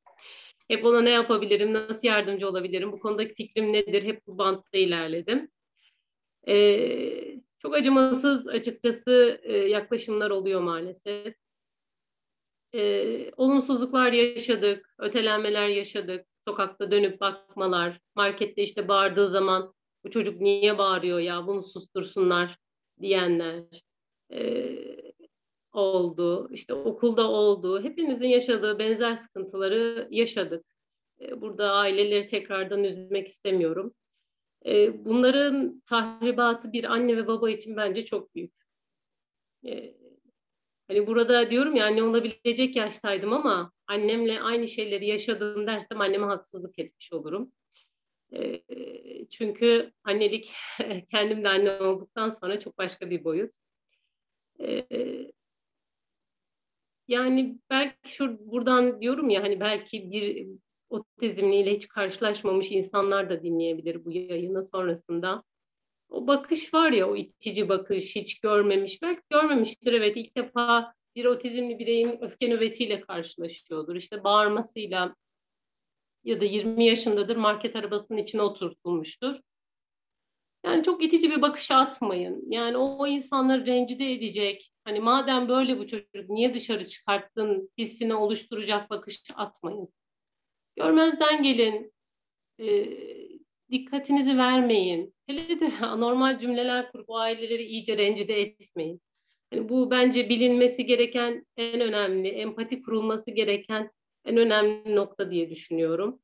Hep ona ne yapabilirim, nasıl yardımcı olabilirim, bu konudaki fikrim nedir, hep bu bantta ilerledim. Ee, çok acımasız açıkçası e, yaklaşımlar oluyor maalesef. Ee, olumsuzluklar yaşadık, ötelenmeler yaşadık, sokakta dönüp bakmalar, markette işte bağırdığı zaman bu çocuk niye bağırıyor ya bunu sustursunlar diyenler. Ee, oldu, işte okulda oldu. Hepinizin yaşadığı benzer sıkıntıları yaşadık. E, burada aileleri tekrardan üzmek istemiyorum. E, bunların tahribatı bir anne ve baba için bence çok büyük. E, hani burada diyorum ya anne olabilecek yaştaydım ama annemle aynı şeyleri yaşadım dersem anneme haksızlık etmiş olurum. Çünkü annelik kendim de anne olduktan sonra çok başka bir boyut. Yani belki şu buradan diyorum ya hani belki bir otizmliyle hiç karşılaşmamış insanlar da dinleyebilir bu yayını sonrasında. O bakış var ya o itici bakış hiç görmemiş. Belki görmemiştir evet ilk defa bir otizmli bireyin öfke nöbetiyle karşılaşıyordur. İşte bağırmasıyla ya da 20 yaşındadır market arabasının içine oturtulmuştur. Yani çok itici bir bakış atmayın. Yani o insanları rencide edecek, Hani madem böyle bu çocuk niye dışarı çıkarttın hissini oluşturacak bakış atmayın. Görmezden gelin. E, dikkatinizi vermeyin. Hele de anormal cümleler kurup aileleri iyice rencide etmeyin. Yani bu bence bilinmesi gereken en önemli, empati kurulması gereken en önemli nokta diye düşünüyorum.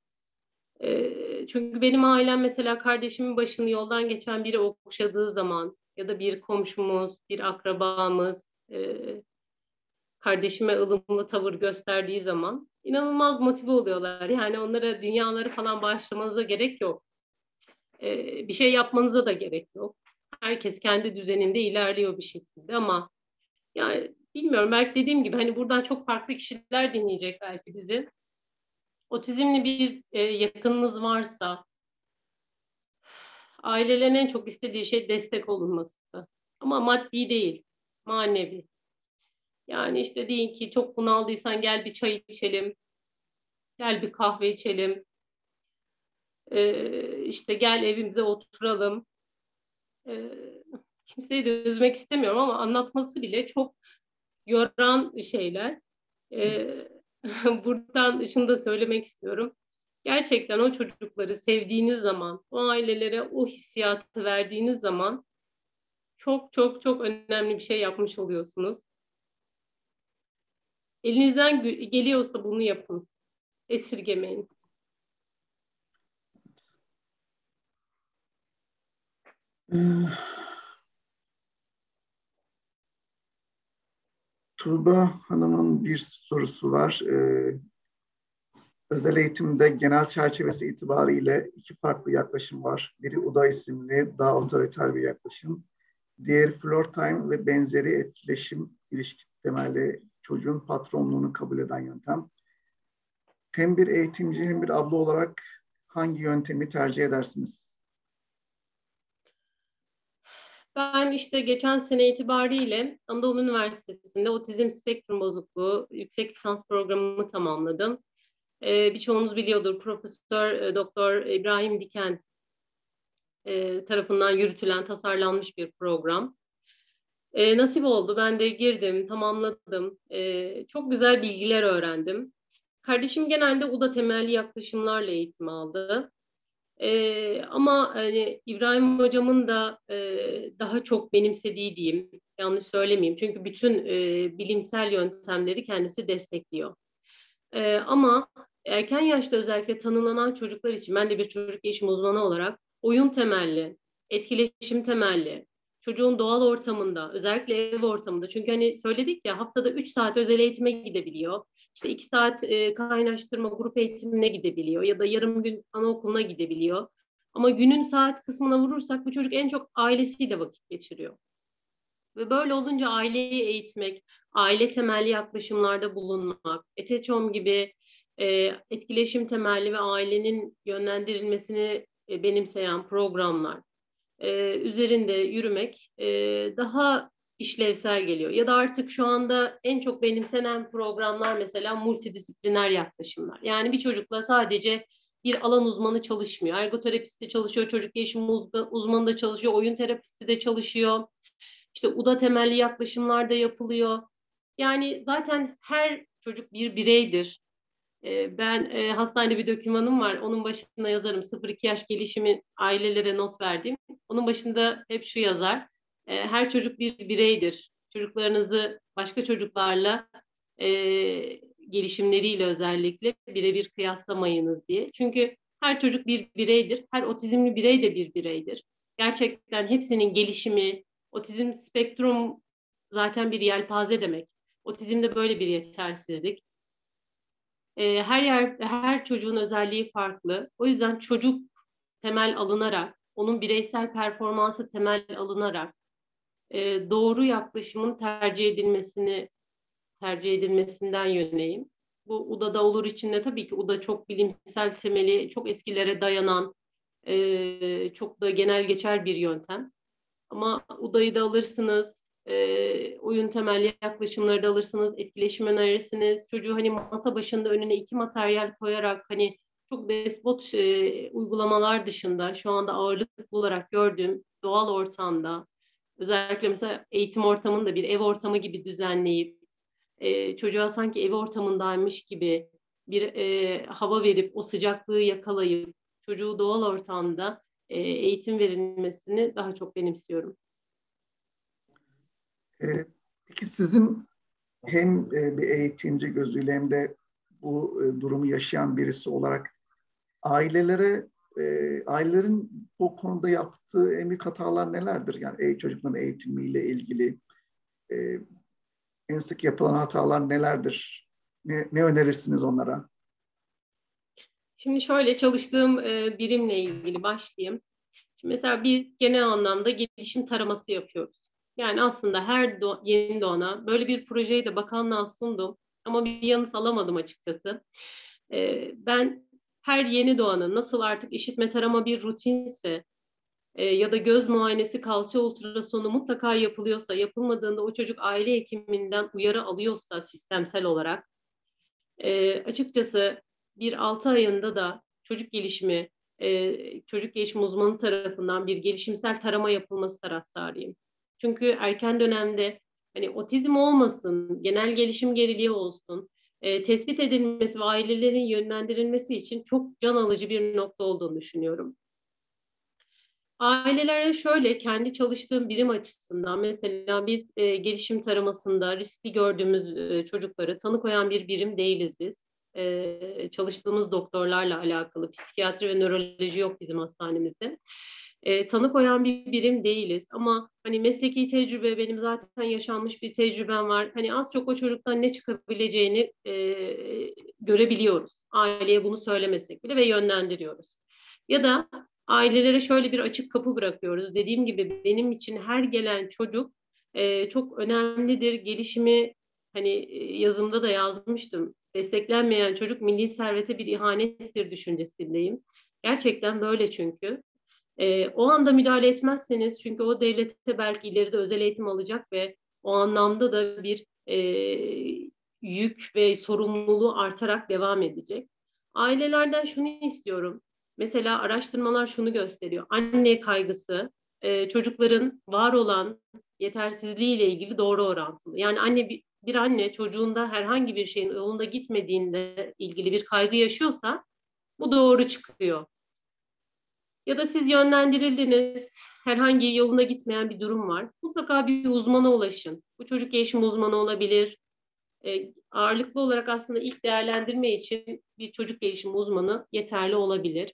E, çünkü benim ailem mesela kardeşimin başını yoldan geçen biri okşadığı zaman ya da bir komşumuz, bir akrabamız e, kardeşime ılımlı tavır gösterdiği zaman inanılmaz motive oluyorlar. Yani onlara dünyaları falan bağışlamanıza gerek yok. E, bir şey yapmanıza da gerek yok. Herkes kendi düzeninde ilerliyor bir şekilde ama yani bilmiyorum belki dediğim gibi hani buradan çok farklı kişiler dinleyecek belki bizi. Otizmli bir e, yakınınız varsa ailelerin en çok istediği şey destek olunması. Ama maddi değil manevi. Yani işte deyin ki çok bunaldıysan gel bir çay içelim, gel bir kahve içelim, ee, işte gel evimize oturalım. Ee, kimseyi de üzmek istemiyorum ama anlatması bile çok yoran şeyler. Ee, buradan şunu da söylemek istiyorum. Gerçekten o çocukları sevdiğiniz zaman, o ailelere o hissiyatı verdiğiniz zaman çok çok çok önemli bir şey yapmış oluyorsunuz. Elinizden geliyorsa bunu yapın. Esirgemeyin. Tuğba Hanım'ın bir sorusu var. Ee, özel eğitimde genel çerçevesi itibariyle iki farklı yaklaşım var. Biri UDA isimli, daha otoriter bir yaklaşım. Diğeri floor time ve benzeri etkileşim ilişki temelli çocuğun patronluğunu kabul eden yöntem. Hem bir eğitimci hem bir abla olarak hangi yöntemi tercih edersiniz? Ben işte geçen sene itibariyle Anadolu Üniversitesi'nde otizm spektrum bozukluğu yüksek lisans programımı tamamladım. Ee, birçoğunuz biliyordur Profesör e, Doktor İbrahim Diken e, tarafından yürütülen, tasarlanmış bir program. E, nasip oldu. Ben de girdim, tamamladım. E, çok güzel bilgiler öğrendim. Kardeşim genelde UDA temelli yaklaşımlarla eğitim aldı. E, ama hani İbrahim hocamın da e, daha çok benimsediği diyeyim, yanlış söylemeyeyim. Çünkü bütün e, bilimsel yöntemleri kendisi destekliyor. E, ama erken yaşta özellikle tanılanan çocuklar için ben de bir çocuk gelişim uzmanı olarak oyun temelli, etkileşim temelli, çocuğun doğal ortamında, özellikle ev ortamında. Çünkü hani söyledik ya haftada 3 saat özel eğitime gidebiliyor. İşte 2 saat e, kaynaştırma grup eğitimine gidebiliyor ya da yarım gün anaokuluna gidebiliyor. Ama günün saat kısmına vurursak bu çocuk en çok ailesiyle vakit geçiriyor. Ve böyle olunca aileyi eğitmek, aile temelli yaklaşımlarda bulunmak, ETEÇOM gibi e, etkileşim temelli ve ailenin yönlendirilmesini e, benimseyen programlar e, üzerinde yürümek e, daha işlevsel geliyor. Ya da artık şu anda en çok benimsenen programlar mesela multidisipliner yaklaşımlar. Yani bir çocukla sadece bir alan uzmanı çalışmıyor. Ergoterapisti çalışıyor, çocuk gelişim uzmanı da çalışıyor, oyun terapisti de çalışıyor. İşte UDA temelli yaklaşımlar da yapılıyor. Yani zaten her çocuk bir bireydir. Ee, ben e, hastanede bir dokümanım var. Onun başına yazarım 0-2 yaş gelişimi ailelere not verdim. Onun başında hep şu yazar. E, her çocuk bir bireydir. Çocuklarınızı başka çocuklarla e, gelişimleriyle özellikle birebir kıyaslamayınız diye. Çünkü her çocuk bir bireydir. Her otizmli birey de bir bireydir. Gerçekten hepsinin gelişimi, otizm spektrum zaten bir yelpaze demek. Otizmde böyle bir yetersizlik. E, her yer, her çocuğun özelliği farklı. O yüzden çocuk temel alınarak, onun bireysel performansı temel alınarak e, doğru yaklaşımın tercih edilmesini tercih edilmesinden yöneyim. Bu UDA'da olur içinde tabii ki UDA çok bilimsel temeli, çok eskilere dayanan, e, çok da genel geçer bir yöntem. Ama UDA'yı da alırsınız, e, oyun temelli yaklaşımları da alırsınız, etkileşim önerirsiniz. Çocuğu hani masa başında önüne iki materyal koyarak hani çok despot e, uygulamalar dışında şu anda ağırlıklı olarak gördüğüm doğal ortamda özellikle mesela eğitim ortamını da bir ev ortamı gibi düzenleyip e, çocuğa sanki ev ortamındaymış gibi bir e, hava verip o sıcaklığı yakalayıp çocuğu doğal ortamda e, eğitim verilmesini daha çok benimsiyorum. Ee, peki sizin hem e, bir eğitimci gözüyle hem de bu e, durumu yaşayan birisi olarak ailelere e, ailelerin bu konuda yaptığı en büyük hatalar nelerdir? Yani çocukların eğitimiyle ilgili en sık yapılan hatalar nelerdir? Ne, ne önerirsiniz onlara? Şimdi şöyle çalıştığım birimle ilgili başlayayım. Şimdi mesela biz genel anlamda gelişim taraması yapıyoruz. Yani aslında her do yeni doğana böyle bir projeyi de bakanlığa sundum ama bir yanıt alamadım açıkçası. Ee, ben her yeni doğanın nasıl artık işitme tarama bir rutinse e, ya da göz muayenesi kalça ultrasonu mutlaka yapılıyorsa, yapılmadığında o çocuk aile hekiminden uyarı alıyorsa sistemsel olarak e, açıkçası bir altı ayında da çocuk gelişimi, e, çocuk gelişim uzmanı tarafından bir gelişimsel tarama yapılması taraftarıyım. Çünkü erken dönemde hani otizm olmasın, genel gelişim geriliği olsun, e, tespit edilmesi ve ailelerin yönlendirilmesi için çok can alıcı bir nokta olduğunu düşünüyorum. Ailelere şöyle kendi çalıştığım birim açısından mesela biz e, gelişim taramasında riskli gördüğümüz e, çocukları tanı koyan bir birim değiliz biz. E, çalıştığımız doktorlarla alakalı psikiyatri ve nöroloji yok bizim hastanemizde e, tanı koyan bir birim değiliz. Ama hani mesleki tecrübe benim zaten yaşanmış bir tecrübem var. Hani az çok o çocuktan ne çıkabileceğini e, görebiliyoruz. Aileye bunu söylemesek bile ve yönlendiriyoruz. Ya da ailelere şöyle bir açık kapı bırakıyoruz. Dediğim gibi benim için her gelen çocuk e, çok önemlidir. Gelişimi hani e, yazımda da yazmıştım. Desteklenmeyen çocuk milli servete bir ihanettir düşüncesindeyim. Gerçekten böyle çünkü. E, o anda müdahale etmezseniz çünkü o devlete belki ileride özel eğitim alacak ve o anlamda da bir e, yük ve sorumluluğu artarak devam edecek. Ailelerden şunu istiyorum. Mesela araştırmalar şunu gösteriyor. Anne kaygısı e, çocukların var olan yetersizliği ile ilgili doğru orantılı. Yani anne bir, bir anne çocuğunda herhangi bir şeyin yolunda gitmediğinde ilgili bir kaygı yaşıyorsa bu doğru çıkıyor. Ya da siz yönlendirildiniz, herhangi yoluna gitmeyen bir durum var. Mutlaka bir uzmana ulaşın. Bu çocuk gelişim uzmanı olabilir. E, ağırlıklı olarak aslında ilk değerlendirme için bir çocuk gelişim uzmanı yeterli olabilir.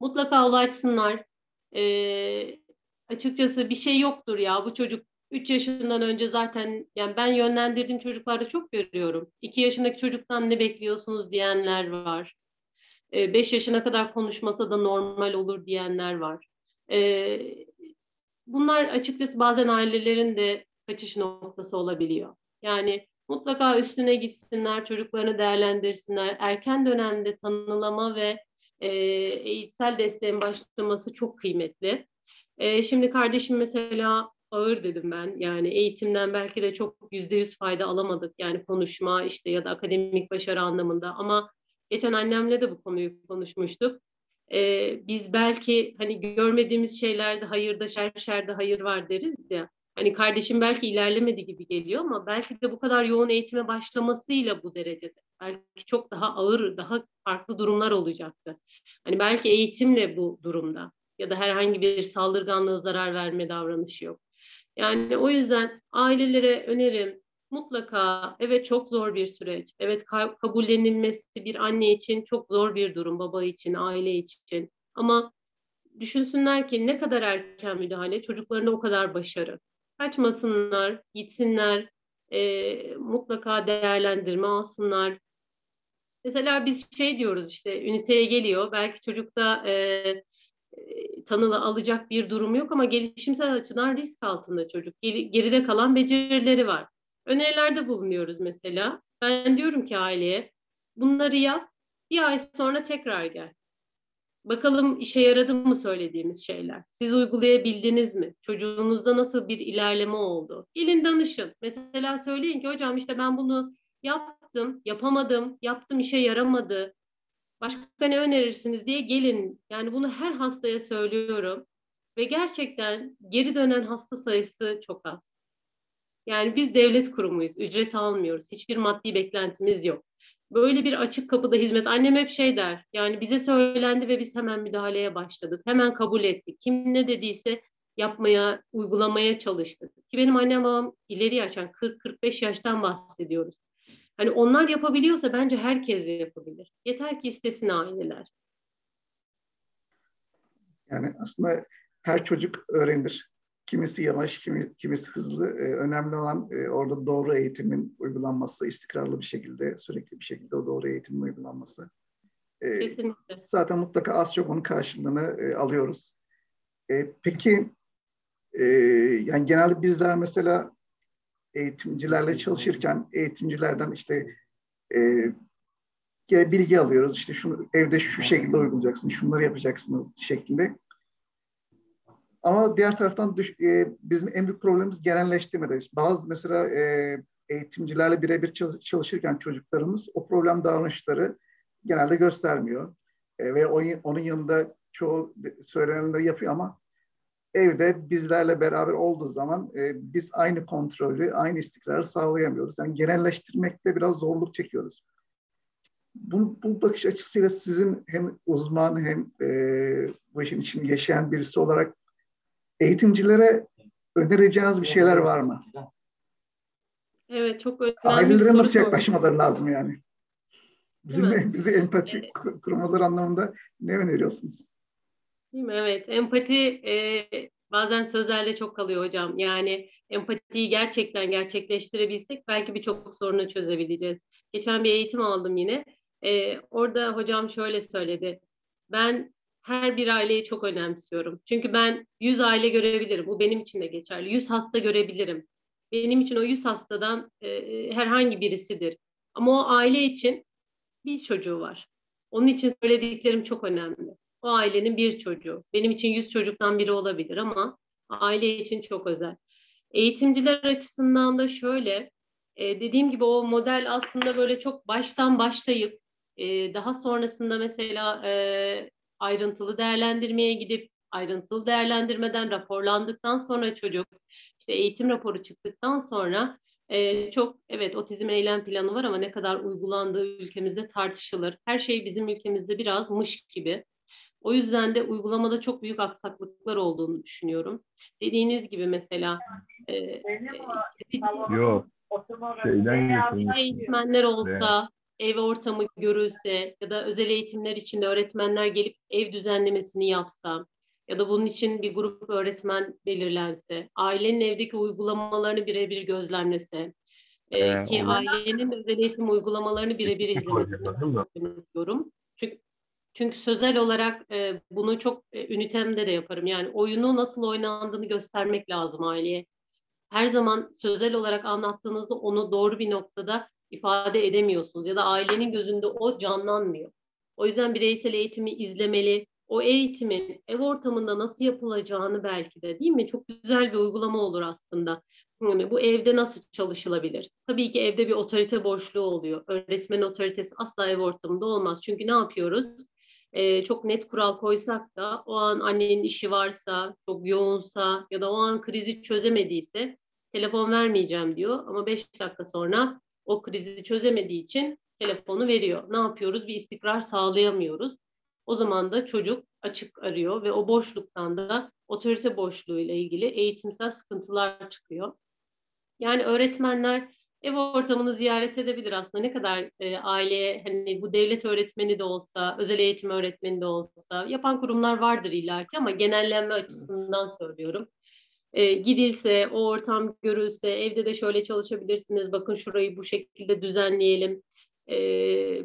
Mutlaka ulaşsınlar. E, açıkçası bir şey yoktur ya bu çocuk 3 yaşından önce zaten yani ben yönlendirdiğim çocuklarda çok görüyorum. 2 yaşındaki çocuktan ne bekliyorsunuz diyenler var. 5 yaşına kadar konuşmasa da normal olur diyenler var. Bunlar açıkçası bazen ailelerin de kaçış noktası olabiliyor. Yani mutlaka üstüne gitsinler, çocuklarını değerlendirsinler. Erken dönemde tanılama ve eğitsel desteğin başlaması çok kıymetli. Şimdi kardeşim mesela ağır dedim ben. Yani eğitimden belki de çok yüzde yüz fayda alamadık. Yani konuşma işte ya da akademik başarı anlamında. Ama geçen annemle de bu konuyu konuşmuştuk. Ee, biz belki hani görmediğimiz şeylerde hayırda şer, şerde hayır var deriz ya. Hani kardeşim belki ilerlemedi gibi geliyor ama belki de bu kadar yoğun eğitime başlamasıyla bu derecede. Belki çok daha ağır, daha farklı durumlar olacaktı. Hani belki eğitimle bu durumda ya da herhangi bir saldırganlığı zarar verme davranışı yok. Yani o yüzden ailelere önerim mutlaka evet çok zor bir süreç. Evet kabullenilmesi bir anne için çok zor bir durum, baba için, aile için. Ama düşünsünler ki ne kadar erken müdahale çocuklarına o kadar başarı. Kaçmasınlar, gitsinler, e, mutlaka değerlendirme alsınlar. Mesela biz şey diyoruz işte üniteye geliyor. Belki çocukta e, tanılı alacak bir durum yok ama gelişimsel açıdan risk altında çocuk. Geride kalan becerileri var. Önerilerde bulunuyoruz mesela. Ben diyorum ki aileye bunları yap, bir ay sonra tekrar gel. Bakalım işe yaradı mı söylediğimiz şeyler? Siz uygulayabildiniz mi? Çocuğunuzda nasıl bir ilerleme oldu? Gelin danışın. Mesela söyleyin ki hocam işte ben bunu yaptım, yapamadım, yaptım işe yaramadı. Başka ne önerirsiniz diye gelin. Yani bunu her hastaya söylüyorum. Ve gerçekten geri dönen hasta sayısı çok az. Yani biz devlet kurumuyuz. Ücret almıyoruz. Hiçbir maddi beklentimiz yok. Böyle bir açık kapıda hizmet. Annem hep şey der. Yani bize söylendi ve biz hemen müdahaleye başladık. Hemen kabul ettik. Kim ne dediyse yapmaya, uygulamaya çalıştık. Ki benim annem babam ileri yaşan 40-45 yaştan bahsediyoruz. Hani onlar yapabiliyorsa bence herkes de yapabilir. Yeter ki istesin aileler. Yani aslında her çocuk öğrenir. Kimisi yavaş, kimi, kimisi hızlı. Ee, önemli olan e, orada doğru eğitimin uygulanması, istikrarlı bir şekilde, sürekli bir şekilde o doğru eğitimin uygulanması. Ee, Kesinlikle. Zaten mutlaka az çok onun karşılığını e, alıyoruz. E, peki, e, yani genelde bizler mesela eğitimcilerle çalışırken eğitimcilerden işte e, bilgi alıyoruz. İşte şunu evde şu şekilde uygulayacaksın, şunları yapacaksınız şeklinde. Ama diğer taraftan düş, e, bizim en büyük problemimiz genelleştirmede. Bazı mesela e, eğitimcilerle birebir çalışırken çocuklarımız o problem davranışları genelde göstermiyor. E, ve onun yanında çoğu söylenenleri yapıyor ama evde bizlerle beraber olduğu zaman e, biz aynı kontrolü, aynı istikrarı sağlayamıyoruz. Yani genelleştirmekte biraz zorluk çekiyoruz. Bu, bu bakış açısıyla sizin hem uzman hem e, bu işin içinde yaşayan birisi olarak eğitimcilere önereceğiniz bir şeyler var mı? Evet çok önemli Ailelere nasıl yaklaşmaları lazım yani? Bizim bizi empati kurmaları anlamında ne öneriyorsunuz? Değil mi? Evet. Empati e, bazen sözlerde çok kalıyor hocam. Yani empatiyi gerçekten gerçekleştirebilsek belki birçok sorunu çözebileceğiz. Geçen bir eğitim aldım yine. E, orada hocam şöyle söyledi. Ben her bir aileyi çok önemsiyorum. Çünkü ben 100 aile görebilirim. Bu benim için de geçerli. 100 hasta görebilirim. Benim için o 100 hastadan e, herhangi birisidir. Ama o aile için bir çocuğu var. Onun için söylediklerim çok önemli. O ailenin bir çocuğu. Benim için yüz çocuktan biri olabilir ama aile için çok özel. Eğitimciler açısından da şöyle, e, dediğim gibi o model aslında böyle çok baştan başlayıp e, daha sonrasında mesela e, ayrıntılı değerlendirmeye gidip ayrıntılı değerlendirmeden raporlandıktan sonra çocuk işte eğitim raporu çıktıktan sonra e, çok evet otizm eylem planı var ama ne kadar uygulandığı ülkemizde tartışılır. Her şey bizim ülkemizde biraz mış gibi. O yüzden de uygulamada çok büyük aksaklıklar olduğunu düşünüyorum. Dediğiniz gibi mesela e, e, Yok. Şeyden eğitmenler olsa, ev ortamı görülse ya da özel eğitimler içinde öğretmenler gelip ev düzenlemesini yapsa ya da bunun için bir grup öğretmen belirlense, ailenin evdeki uygulamalarını birebir gözlemlese, ee, ki onu... ailenin özel eğitim uygulamalarını birebir izlemesini istiyorum. Çünkü, çünkü sözel olarak e, bunu çok e, ünitemde de yaparım. Yani oyunu nasıl oynandığını göstermek lazım aileye. Her zaman sözel olarak anlattığınızda onu doğru bir noktada ifade edemiyorsunuz ya da ailenin gözünde o canlanmıyor. O yüzden bireysel eğitimi izlemeli, o eğitimin ev ortamında nasıl yapılacağını belki de değil mi? Çok güzel bir uygulama olur aslında. Yani bu evde nasıl çalışılabilir? Tabii ki evde bir otorite boşluğu oluyor. Öğretmen otoritesi asla ev ortamında olmaz. Çünkü ne yapıyoruz? Ee, çok net kural koysak da o an annenin işi varsa, çok yoğunsa ya da o an krizi çözemediyse telefon vermeyeceğim diyor. Ama beş dakika sonra o krizi çözemediği için telefonu veriyor. Ne yapıyoruz? Bir istikrar sağlayamıyoruz. O zaman da çocuk açık arıyor ve o boşluktan da otorite boşluğu ile ilgili eğitimsel sıkıntılar çıkıyor. Yani öğretmenler ev ortamını ziyaret edebilir aslında. Ne kadar e, aileye hani bu devlet öğretmeni de olsa, özel eğitim öğretmeni de olsa yapan kurumlar vardır illaki ama genellenme açısından söylüyorum. E, gidilse, o ortam görülse, evde de şöyle çalışabilirsiniz, bakın şurayı bu şekilde düzenleyelim e,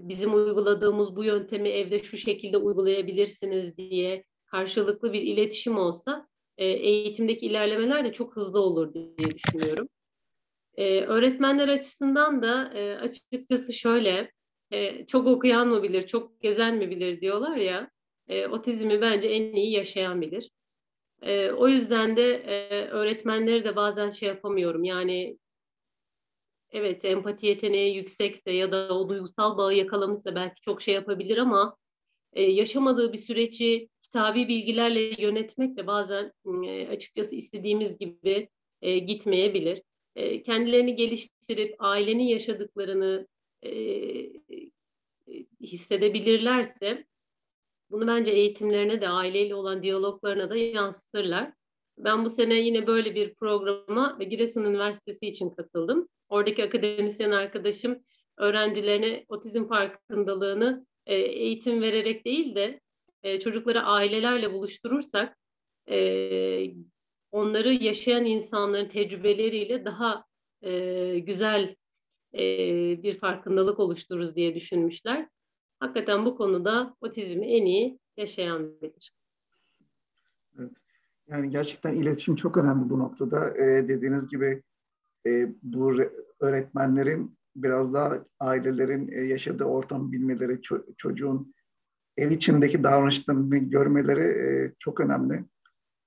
bizim uyguladığımız bu yöntemi evde şu şekilde uygulayabilirsiniz diye karşılıklı bir iletişim olsa e, eğitimdeki ilerlemeler de çok hızlı olur diye düşünüyorum. E, öğretmenler açısından da e, açıkçası şöyle, e, çok okuyan mı bilir, çok gezen mi bilir diyorlar ya, e, otizmi bence en iyi yaşayan bilir. E, o yüzden de e, öğretmenleri de bazen şey yapamıyorum. Yani evet empati yeteneği yüksekse ya da o duygusal bağı yakalamışsa belki çok şey yapabilir ama e, yaşamadığı bir süreci kitabi bilgilerle yönetmek de bazen e, açıkçası istediğimiz gibi e, gitmeyebilir. E, kendilerini geliştirip ailenin yaşadıklarını e, hissedebilirlerse bunu bence eğitimlerine de aileyle olan diyaloglarına da yansıtırlar. Ben bu sene yine böyle bir programa Giresun Üniversitesi için katıldım. Oradaki akademisyen arkadaşım öğrencilerine otizm farkındalığını e, eğitim vererek değil de e, çocukları ailelerle buluşturursak e, onları yaşayan insanların tecrübeleriyle daha güzel bir farkındalık oluştururuz diye düşünmüşler. Hakikaten bu konuda otizmi en iyi yaşayan bilir. Evet. Yani gerçekten iletişim çok önemli bu noktada. Ee, dediğiniz gibi e, bu öğretmenlerin biraz daha ailelerin e, yaşadığı ortamı bilmeleri, ço- çocuğun ev içindeki davranışlarını görmeleri e, çok önemli.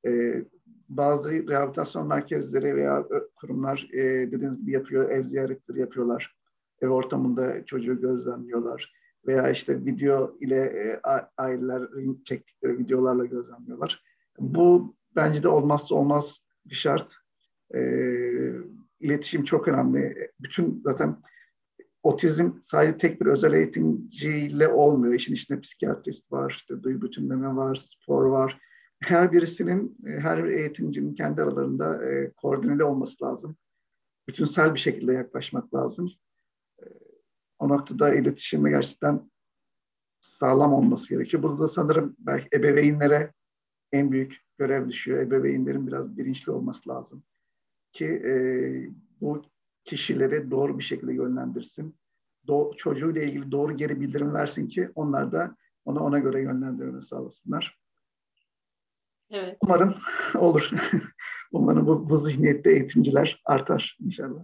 E, bazı rehabilitasyon merkezleri veya kurumlar e, dediğiniz gibi yapıyor, ev ziyaretleri yapıyorlar. Ev ortamında çocuğu gözlemliyorlar. Veya işte video ile e, ailelerin çektikleri videolarla gözlemliyorlar. Bu bence de olmazsa olmaz bir şart. E, iletişim çok önemli. Bütün zaten otizm sadece tek bir özel eğitimciyle olmuyor. İşin içinde psikiyatrist var, işte duyu bütünleme var, spor var. Her birisinin, her eğitimcinin kendi aralarında e, koordineli olması lazım. Bütünsel bir şekilde yaklaşmak lazım. O noktada iletişimi gerçekten sağlam olması gerekiyor. Burada da sanırım belki ebeveynlere en büyük görev düşüyor. Ebeveynlerin biraz bilinçli olması lazım ki e, bu kişileri doğru bir şekilde yönlendirsin. Do çocuğuyla ilgili doğru geri bildirim versin ki onlar da ona ona göre yönlendirme sağlasınlar. Evet. Umarım olur. Umarım bu, bu zihniyette eğitimciler artar inşallah.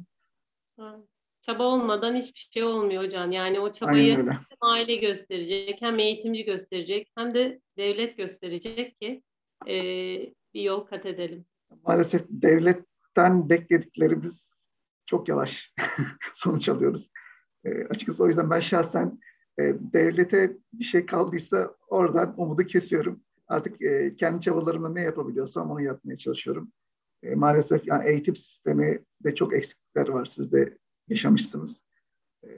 Çaba olmadan hiçbir şey olmuyor hocam. Yani o çabayı hem aile gösterecek, hem eğitimci gösterecek, hem de devlet gösterecek ki e, bir yol kat edelim. Maalesef devletten beklediklerimiz çok yavaş sonuç alıyoruz. E, açıkçası o yüzden ben şahsen e, devlete bir şey kaldıysa oradan umudu kesiyorum. Artık e, kendi çabalarımla ne yapabiliyorsam onu yapmaya çalışıyorum. E, maalesef yani eğitim sistemi de çok eksiklikler var. Siz de yaşamışsınız. E,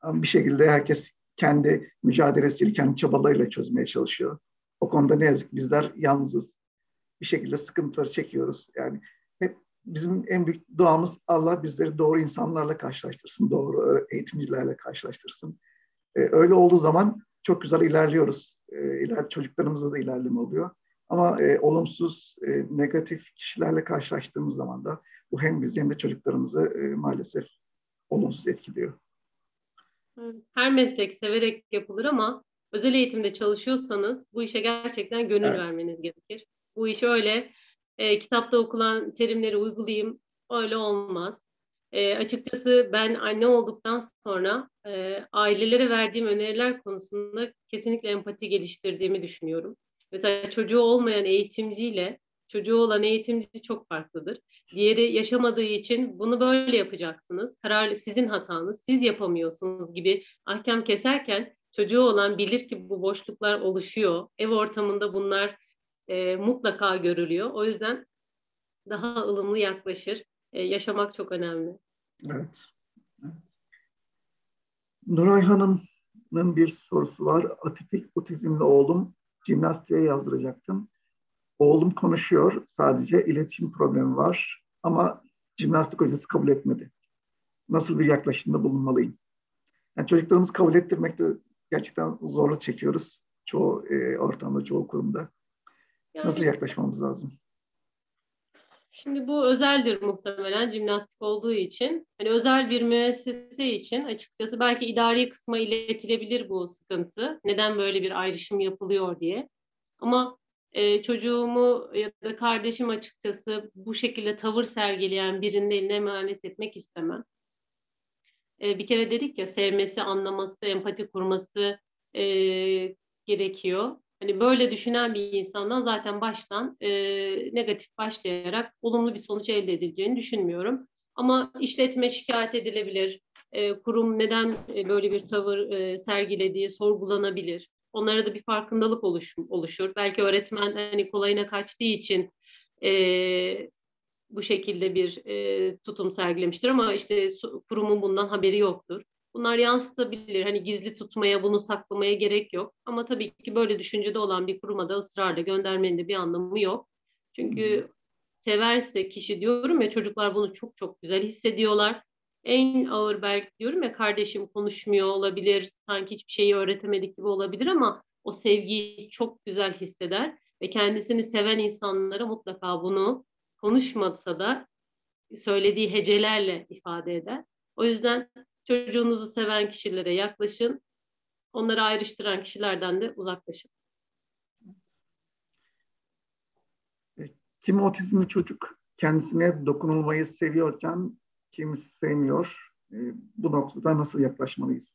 ama bir şekilde herkes kendi mücadelesiyle, kendi çabalarıyla çözmeye çalışıyor. O konuda ne yazık bizler yalnızız. Bir şekilde sıkıntıları çekiyoruz. Yani hep bizim en büyük duamız Allah bizleri doğru insanlarla karşılaştırsın, doğru eğitimcilerle karşılaştırsın. E, öyle olduğu zaman çok güzel ilerliyoruz. E, iler, çocuklarımızda da ilerleme oluyor. Ama e, olumsuz, e, negatif kişilerle karşılaştığımız zaman da bu hem bizi hem de çocuklarımızı e, maalesef olumsuz etkiliyor. Her meslek severek yapılır ama özel eğitimde çalışıyorsanız bu işe gerçekten gönül evet. vermeniz gerekir. Bu iş öyle e, kitapta okulan terimleri uygulayayım öyle olmaz. E, açıkçası ben anne olduktan sonra e, ailelere verdiğim öneriler konusunda kesinlikle empati geliştirdiğimi düşünüyorum. Mesela çocuğu olmayan eğitimciyle çocuğu olan eğitimci çok farklıdır. Diğeri yaşamadığı için bunu böyle yapacaksınız. Karar sizin hatanız, siz yapamıyorsunuz gibi ahkam keserken çocuğu olan bilir ki bu boşluklar oluşuyor. Ev ortamında bunlar e, mutlaka görülüyor. O yüzden daha ılımlı yaklaşır. E, yaşamak çok önemli. Evet. Nuray Hanım'ın bir sorusu var. Atipik otizmli oğlum jimnastiğe yazdıracaktım. Oğlum konuşuyor sadece iletişim problemi var ama jimnastik hocası kabul etmedi. Nasıl bir yaklaşımda bulunmalıyım? Yani çocuklarımızı kabul ettirmekte gerçekten zorluk çekiyoruz. Çoğu e, ortamda, çoğu kurumda. Yani, Nasıl yaklaşmamız lazım? Şimdi bu özeldir muhtemelen jimnastik olduğu için. Hani özel bir müessese için açıkçası belki idari kısma iletilebilir bu sıkıntı. Neden böyle bir ayrışım yapılıyor diye. Ama e, çocuğumu ya da kardeşim açıkçası bu şekilde tavır sergileyen birinin eline emanet etmek istemem. E, bir kere dedik ya sevmesi, anlaması, empati kurması e, gerekiyor. Hani böyle düşünen bir insandan zaten baştan e, negatif başlayarak olumlu bir sonuç elde edileceğini düşünmüyorum. Ama işletme şikayet edilebilir, e, kurum neden e, böyle bir tavır e, sergilediği sorgulanabilir. Onlara da bir farkındalık oluş, oluşur. Belki öğretmen hani kolayına kaçtığı için e, bu şekilde bir e, tutum sergilemiştir ama işte kurumun bundan haberi yoktur. Bunlar yansıtabilir. Hani gizli tutmaya, bunu saklamaya gerek yok. Ama tabii ki böyle düşüncede olan bir kuruma da ısrarla göndermenin de bir anlamı yok. Çünkü severse kişi diyorum ya çocuklar bunu çok çok güzel hissediyorlar. En ağır belki diyorum ya kardeşim konuşmuyor olabilir, sanki hiçbir şeyi öğretemedik gibi olabilir ama o sevgiyi çok güzel hisseder ve kendisini seven insanlara mutlaka bunu konuşmasa da söylediği hecelerle ifade eder. O yüzden çocuğunuzu seven kişilere yaklaşın. Onları ayrıştıran kişilerden de uzaklaşın. Kim otizmli çocuk kendisine dokunulmayı seviyorken kim sevmiyor? E, bu noktada nasıl yaklaşmalıyız?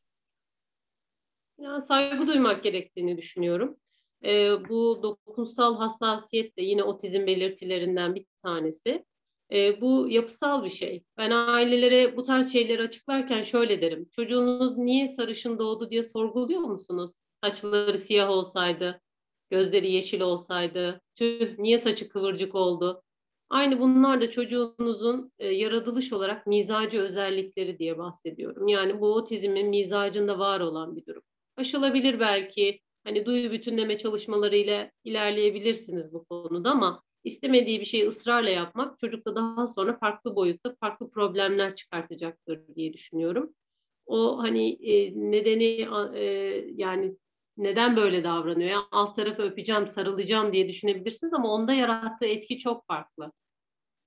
Ya, saygı duymak gerektiğini düşünüyorum. E, bu dokunsal hassasiyet de yine otizm belirtilerinden bir tanesi. E, bu yapısal bir şey. Ben ailelere bu tarz şeyleri açıklarken şöyle derim. Çocuğunuz niye sarışın doğdu diye sorguluyor musunuz? Saçları siyah olsaydı, gözleri yeşil olsaydı, tüh niye saçı kıvırcık oldu? Aynı bunlar da çocuğunuzun e, yaratılış olarak mizacı özellikleri diye bahsediyorum. Yani bu otizmin mizacında var olan bir durum. Aşılabilir belki, hani duyu bütünleme çalışmalarıyla ilerleyebilirsiniz bu konuda ama istemediği bir şeyi ısrarla yapmak çocukta daha sonra farklı boyutta farklı problemler çıkartacaktır diye düşünüyorum. O hani e, nedeni e, yani neden böyle davranıyor? Yani alt tarafı öpeceğim, sarılacağım diye düşünebilirsiniz ama onda yarattığı etki çok farklı.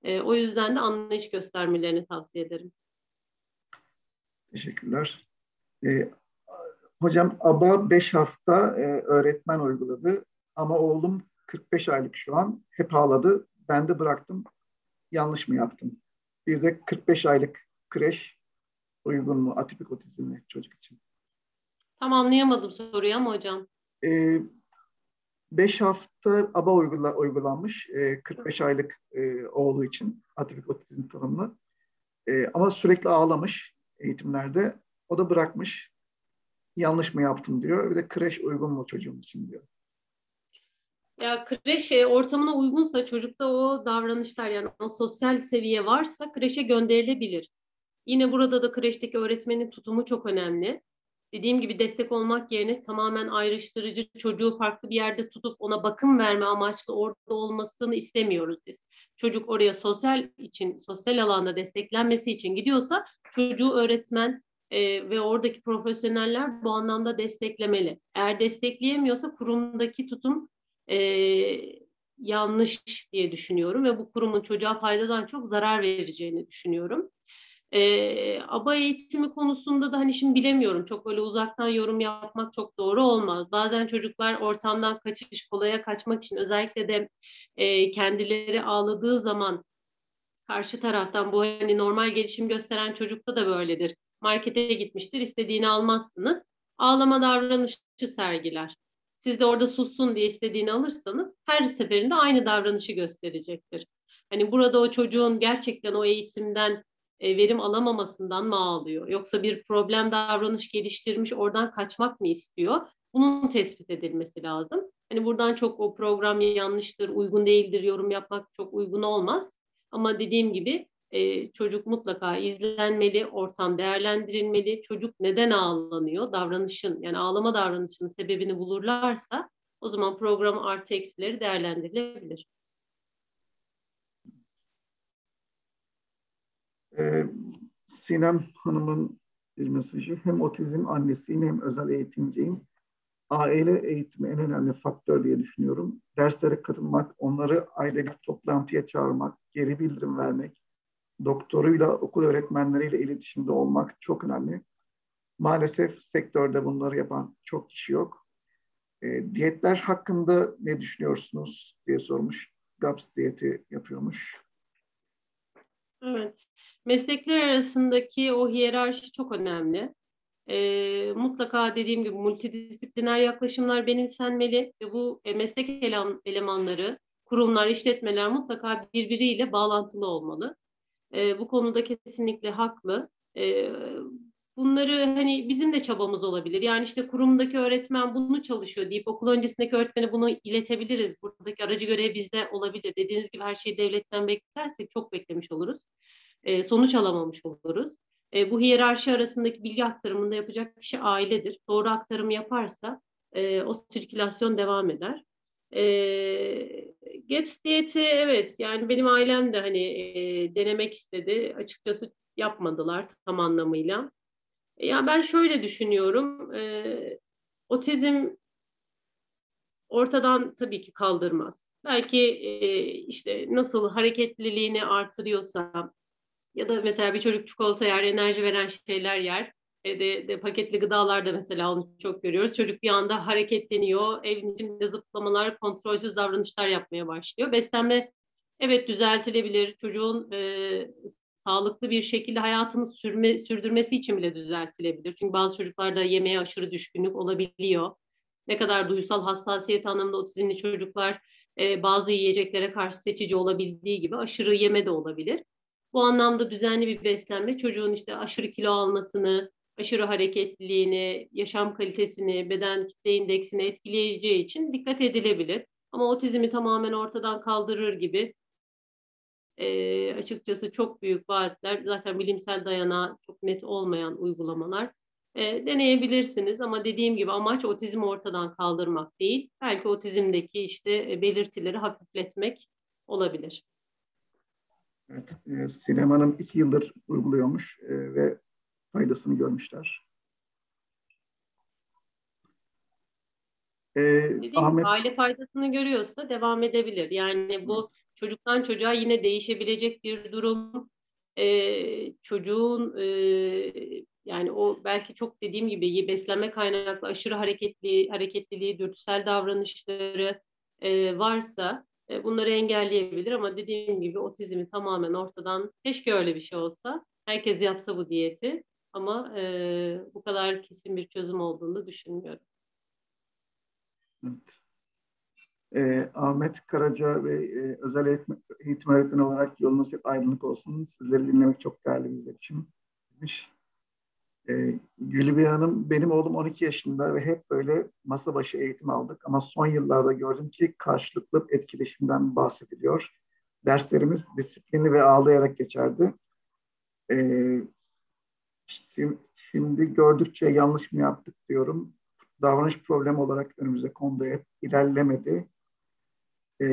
E, o yüzden de anlayış göstermelerini tavsiye ederim. Teşekkürler. E, hocam ABA 5 hafta e, öğretmen uyguladı ama oğlum 45 aylık şu an. Hep ağladı. Ben de bıraktım. Yanlış mı yaptım? Bir de 45 aylık kreş uygun mu atipik otizmli çocuk için? Tam anlayamadım soruyu ama hocam. E, 5 hafta ABA uygula, uygulanmış e, 45 aylık e, oğlu için atipik otizm tanımlı. E, ama sürekli ağlamış eğitimlerde. O da bırakmış. Yanlış mı yaptım diyor. Bir de kreş uygun mu çocuğum için diyor. Ya kreş e, ortamına uygunsa çocukta o davranışlar yani o sosyal seviye varsa kreşe gönderilebilir. Yine burada da kreşteki öğretmenin tutumu çok önemli. Dediğim gibi destek olmak yerine tamamen ayrıştırıcı çocuğu farklı bir yerde tutup ona bakım verme amaçlı orada olmasını istemiyoruz biz. Çocuk oraya sosyal için, sosyal alanda desteklenmesi için gidiyorsa çocuğu öğretmen e, ve oradaki profesyoneller bu anlamda desteklemeli. Eğer destekleyemiyorsa kurumdaki tutum e, yanlış diye düşünüyorum ve bu kurumun çocuğa faydadan çok zarar vereceğini düşünüyorum. E, ABA eğitimi konusunda da hani şimdi bilemiyorum. Çok öyle uzaktan yorum yapmak çok doğru olmaz. Bazen çocuklar ortamdan kaçış, kolaya kaçmak için özellikle de e, kendileri ağladığı zaman karşı taraftan bu hani normal gelişim gösteren çocukta da böyledir. Markete gitmiştir, istediğini almazsınız. Ağlama davranışı sergiler. Siz de orada sussun diye istediğini alırsanız her seferinde aynı davranışı gösterecektir. Hani burada o çocuğun gerçekten o eğitimden verim alamamasından mı ağlıyor? Yoksa bir problem davranış geliştirmiş oradan kaçmak mı istiyor? Bunun tespit edilmesi lazım. Hani buradan çok o program yanlıştır, uygun değildir yorum yapmak çok uygun olmaz. Ama dediğim gibi e, çocuk mutlaka izlenmeli, ortam değerlendirilmeli. Çocuk neden ağlanıyor? Davranışın yani ağlama davranışının sebebini bulurlarsa o zaman program artı eksileri değerlendirilebilir. Ee, Sinem Hanım'ın bir mesajı hem otizm annesiyim hem özel eğitimciyim. Aile eğitimi en önemli faktör diye düşünüyorum. Derslere katılmak, onları aile bir toplantıya çağırmak, geri bildirim vermek, doktoruyla, okul öğretmenleriyle iletişimde olmak çok önemli. Maalesef sektörde bunları yapan çok kişi yok. E, diyetler hakkında ne düşünüyorsunuz diye sormuş. GAPS diyeti yapıyormuş. Evet. Meslekler arasındaki o hiyerarşi çok önemli. E, mutlaka dediğim gibi multidisipliner yaklaşımlar benimsenmeli ve bu e, meslek elemanları, kurumlar, işletmeler mutlaka birbiriyle bağlantılı olmalı. E, bu konuda kesinlikle haklı. E, bunları hani bizim de çabamız olabilir. Yani işte kurumdaki öğretmen bunu çalışıyor deyip okul öncesindeki öğretmene bunu iletebiliriz. Buradaki aracı görev bizde olabilir. Dediğiniz gibi her şeyi devletten beklersek çok beklemiş oluruz. E, sonuç alamamış oluruz. E, bu hiyerarşi arasındaki bilgi aktarımında yapacak kişi ailedir. Doğru aktarımı yaparsa e, o sirkülasyon devam eder. E, GAPS diyeti evet yani benim ailem de hani e, denemek istedi. Açıkçası yapmadılar tam anlamıyla. E, ya ben şöyle düşünüyorum. E, otizm ortadan tabii ki kaldırmaz. Belki e, işte nasıl hareketliliğini artırıyorsa ya da mesela bir çocuk çikolata yer, enerji veren şeyler yer. E de, de paketli gıdalarda mesela onu çok görüyoruz. Çocuk bir anda hareketleniyor, evin içinde zıplamalar, kontrolsüz davranışlar yapmaya başlıyor. Beslenme evet düzeltilebilir. Çocuğun e, sağlıklı bir şekilde hayatını sürme, sürdürmesi için bile düzeltilebilir. Çünkü bazı çocuklarda yemeğe aşırı düşkünlük olabiliyor. Ne kadar duysal hassasiyet anlamında otizmli çocuklar e, bazı yiyeceklere karşı seçici olabildiği gibi aşırı yeme de olabilir. Bu anlamda düzenli bir beslenme çocuğun işte aşırı kilo almasını, aşırı hareketliliğini, yaşam kalitesini, beden kitle indeksini etkileyeceği için dikkat edilebilir. Ama otizmi tamamen ortadan kaldırır gibi e, açıkçası çok büyük vaatler, zaten bilimsel dayanağı çok net olmayan uygulamalar e, deneyebilirsiniz. Ama dediğim gibi amaç otizmi ortadan kaldırmak değil, belki otizmdeki işte e, belirtileri hafifletmek olabilir. Evet, e, Sinem Hanım iki yıldır uyguluyormuş e, ve faydasını görmüşler. Ee, Ahmet... aile faydasını görüyorsa devam edebilir. Yani bu evet. çocuktan çocuğa yine değişebilecek bir durum. Ee, çocuğun e, yani o belki çok dediğim gibi beslenme kaynaklı aşırı hareketli hareketliliği, dürtüsel davranışları e, varsa e, bunları engelleyebilir ama dediğim gibi otizmi tamamen ortadan keşke öyle bir şey olsa. Herkes yapsa bu diyeti. ama e, bu kadar kesin bir çözüm olduğunu düşünmüyorum. Evet. E, Ahmet Karaca ve e, özel eğitim, eğitim öğretmeni olarak yolunuz hep aydınlık olsun. Sizleri dinlemek çok değerli bizler için. Demiş. E, Hanım, benim oğlum 12 yaşında ve hep böyle masa başı eğitim aldık. Ama son yıllarda gördüm ki karşılıklı etkileşimden bahsediliyor. Derslerimiz disiplinli ve ağlayarak geçerdi. E, şimdi gördükçe yanlış mı yaptık diyorum. Davranış problemi olarak önümüze kondu hep ilerlemedi. E,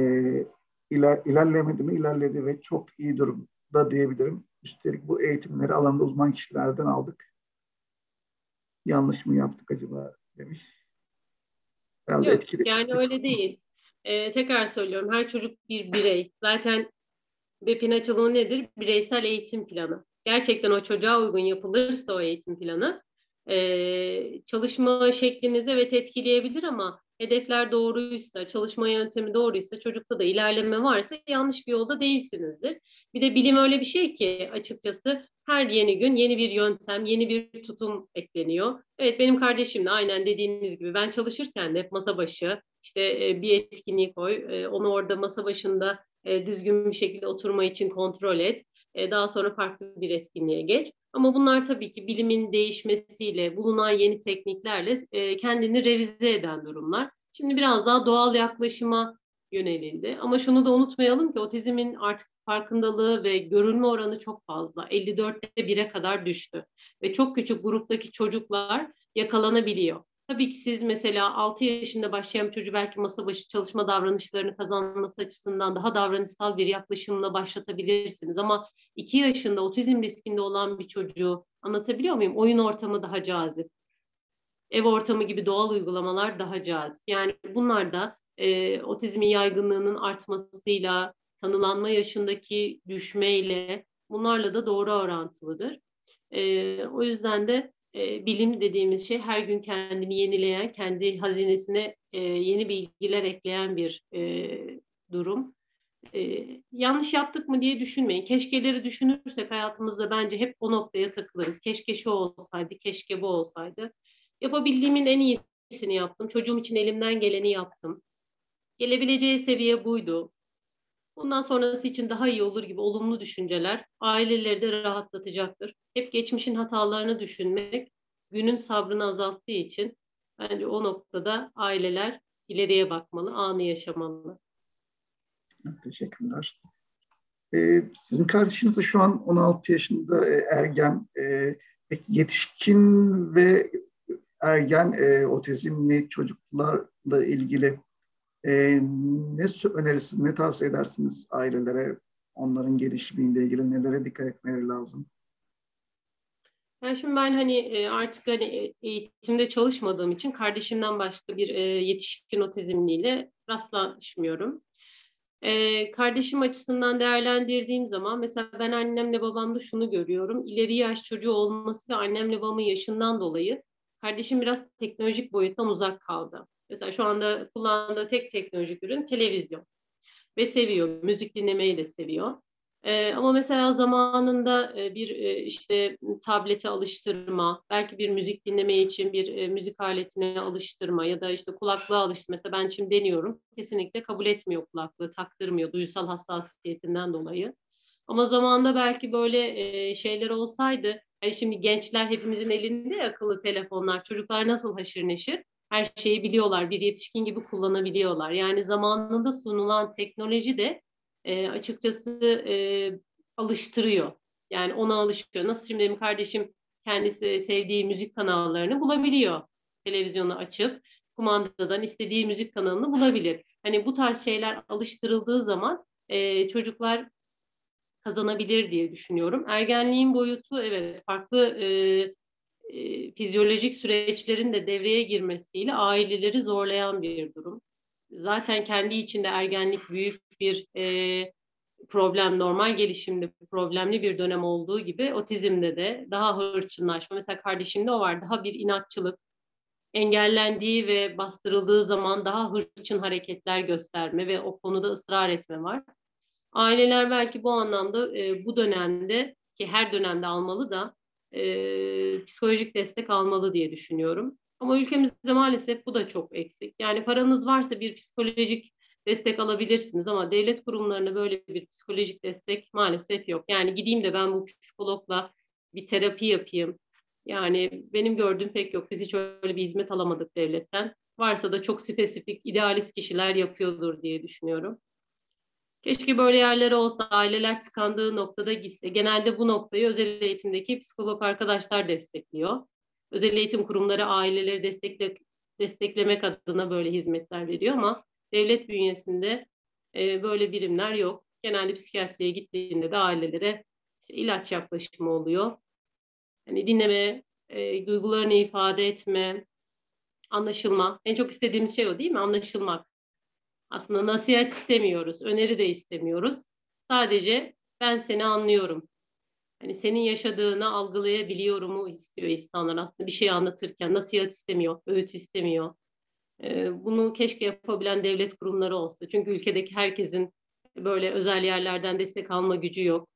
iler, ilerlemedi mi ilerledi ve çok iyi durumda diyebilirim. Üstelik bu eğitimleri alanda uzman kişilerden aldık. Yanlış mı yaptık acaba demiş. Herhalde Yok, etkili. yani öyle değil. Ee, tekrar söylüyorum her çocuk bir birey. Zaten BEP'in açılımı nedir? Bireysel eğitim planı. Gerçekten o çocuğa uygun yapılırsa o eğitim planı e, çalışma şeklinizi evet etkileyebilir ama hedefler doğruysa, çalışma yöntemi doğruysa, çocukta da ilerleme varsa yanlış bir yolda değilsinizdir. Bir de bilim öyle bir şey ki açıkçası her yeni gün yeni bir yöntem, yeni bir tutum ekleniyor. Evet benim kardeşim de aynen dediğiniz gibi ben çalışırken de hep masa başı işte e, bir etkinliği koy, e, onu orada masa başında e, düzgün bir şekilde oturma için kontrol et. Daha sonra farklı bir etkinliğe geç. Ama bunlar tabii ki bilimin değişmesiyle, bulunan yeni tekniklerle kendini revize eden durumlar. Şimdi biraz daha doğal yaklaşıma yönelildi. Ama şunu da unutmayalım ki otizmin artık farkındalığı ve görülme oranı çok fazla. 54'te 1'e kadar düştü. Ve çok küçük gruptaki çocuklar yakalanabiliyor. Tabii ki siz mesela 6 yaşında başlayan çocuğu belki masa başı çalışma davranışlarını kazanması açısından daha davranışsal bir yaklaşımla başlatabilirsiniz. Ama 2 yaşında otizm riskinde olan bir çocuğu anlatabiliyor muyum? Oyun ortamı daha cazip. Ev ortamı gibi doğal uygulamalar daha cazip. Yani bunlar da e, otizmin yaygınlığının artmasıyla, tanılanma yaşındaki düşmeyle bunlarla da doğru orantılıdır. E, o yüzden de e, bilim dediğimiz şey her gün kendini yenileyen, kendi hazinesine e, yeni bilgiler ekleyen bir e, durum. E, yanlış yaptık mı diye düşünmeyin. Keşkeleri düşünürsek hayatımızda bence hep o noktaya takılırız. Keşke şu olsaydı, keşke bu olsaydı. Yapabildiğimin en iyisini yaptım. Çocuğum için elimden geleni yaptım. Gelebileceği seviye buydu. Bundan sonrası için daha iyi olur gibi olumlu düşünceler aileleri de rahatlatacaktır. Hep geçmişin hatalarını düşünmek günün sabrını azalttığı için bence o noktada aileler ileriye bakmalı, anı yaşamalı. Teşekkürler. Ee, sizin kardeşiniz de şu an 16 yaşında e, ergen. E, yetişkin ve ergen e, otizmli çocuklarla ilgili e, ne önerirsiniz, ne tavsiye edersiniz ailelere onların gelişimiyle ilgili nelere dikkat etmeleri lazım? Yani şimdi ben hani e, artık hani e, eğitimde çalışmadığım için kardeşimden başka bir e, yetişkin otizmliyle rastlaşmıyorum. kardeşim açısından değerlendirdiğim zaman mesela ben annemle babamda şunu görüyorum. İleri yaş çocuğu olması ve annemle babamın yaşından dolayı kardeşim biraz teknolojik boyuttan uzak kaldı. Mesela şu anda kullandığı tek teknolojik ürün televizyon. Ve seviyor. Müzik dinlemeyi de seviyor. Ee, ama mesela zamanında e, bir e, işte tablete alıştırma, belki bir müzik dinleme için bir e, müzik aletine alıştırma ya da işte kulaklığa alıştırma. Mesela ben şimdi deniyorum. Kesinlikle kabul etmiyor kulaklığı, taktırmıyor duysal hassasiyetinden dolayı. Ama zamanında belki böyle e, şeyler olsaydı, hani şimdi gençler hepimizin elinde akıllı telefonlar, çocuklar nasıl haşır neşir? Her şeyi biliyorlar, bir yetişkin gibi kullanabiliyorlar. Yani zamanında sunulan teknoloji de e, açıkçası e, alıştırıyor. Yani ona alışıyor. Nasıl şimdi benim kardeşim kendisi sevdiği müzik kanallarını bulabiliyor. Televizyonu açıp kumandadan istediği müzik kanalını bulabilir. Hani bu tarz şeyler alıştırıldığı zaman e, çocuklar kazanabilir diye düşünüyorum. Ergenliğin boyutu evet farklı e, e, fizyolojik süreçlerin de devreye girmesiyle aileleri zorlayan bir durum. Zaten kendi içinde ergenlik büyük bir e, problem, normal gelişimde problemli bir dönem olduğu gibi otizmde de daha hırçınlaşma. Mesela kardeşimde o var. Daha bir inatçılık, engellendiği ve bastırıldığı zaman daha hırçın hareketler gösterme ve o konuda ısrar etme var. Aileler belki bu anlamda e, bu dönemde ki her dönemde almalı da e, psikolojik destek almalı diye düşünüyorum. Ama ülkemizde maalesef bu da çok eksik. Yani paranız varsa bir psikolojik destek alabilirsiniz ama devlet kurumlarında böyle bir psikolojik destek maalesef yok. Yani gideyim de ben bu psikologla bir terapi yapayım. Yani benim gördüğüm pek yok. Biz hiç öyle bir hizmet alamadık devletten. Varsa da çok spesifik, idealist kişiler yapıyordur diye düşünüyorum. Keşke böyle yerler olsa, aileler tıkandığı noktada gitse. Genelde bu noktayı özel eğitimdeki psikolog arkadaşlar destekliyor. Özel eğitim kurumları aileleri destekle, desteklemek adına böyle hizmetler veriyor ama devlet bünyesinde e, böyle birimler yok. Genelde psikiyatriye gittiğinde de ailelere işte ilaç yaklaşımı oluyor. Hani dinleme, e, duygularını ifade etme, anlaşılma. En çok istediğimiz şey o değil mi? Anlaşılmak. Aslında nasihat istemiyoruz, öneri de istemiyoruz. Sadece ben seni anlıyorum. Hani senin yaşadığını algılayabiliyorumu istiyor insanlar aslında bir şey anlatırken. Nasihat istemiyor, öğüt istemiyor. Ee, bunu keşke yapabilen devlet kurumları olsa. Çünkü ülkedeki herkesin böyle özel yerlerden destek alma gücü yok.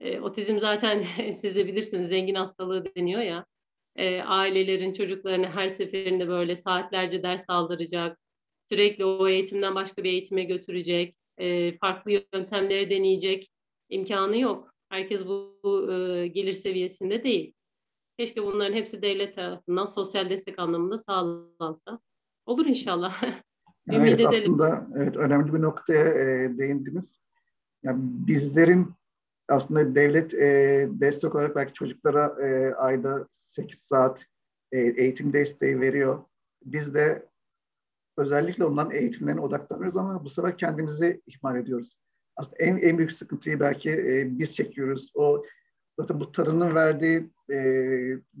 Ee, otizm zaten siz de bilirsiniz zengin hastalığı deniyor ya. Ee, ailelerin çocuklarını her seferinde böyle saatlerce ders aldıracak, sürekli o eğitimden başka bir eğitime götürecek, e, farklı yöntemleri deneyecek imkanı yok. Herkes bu, bu e, gelir seviyesinde değil. Keşke bunların hepsi devlet tarafından sosyal destek anlamında sağlansa. Olur inşallah. Yani evet, aslında evet, önemli bir noktaya e, değindiniz. Yani bizlerin aslında devlet e, destek olarak belki çocuklara e, ayda 8 saat e, eğitim desteği veriyor. Biz de özellikle onların eğitimlerine odaklanıyoruz ama bu sefer kendimizi ihmal ediyoruz. Aslında en, en büyük sıkıntıyı belki e, biz çekiyoruz. O zaten bu tarının verdiği e,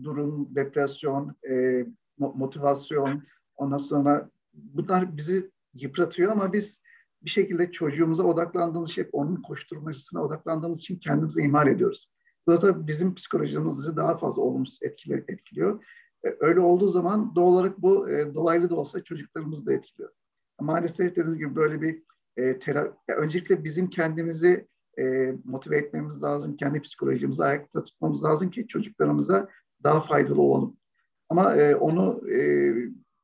durum, depresyon, e, motivasyon, ondan sonra bunlar bizi yıpratıyor ama biz bir şekilde çocuğumuza odaklandığımız şey, onun koşturmacısına odaklandığımız için kendimizi ihmal ediyoruz. Bu da bizim psikolojimizi daha fazla olumsuz etkiliyor. Öyle olduğu zaman doğal olarak bu e, dolaylı da olsa çocuklarımızı da etkiliyor. Maalesef dediğiniz gibi böyle bir e, terapi, öncelikle bizim kendimizi e, motive etmemiz lazım, kendi psikolojimizi ayakta tutmamız lazım ki çocuklarımıza daha faydalı olalım. Ama e, onu e,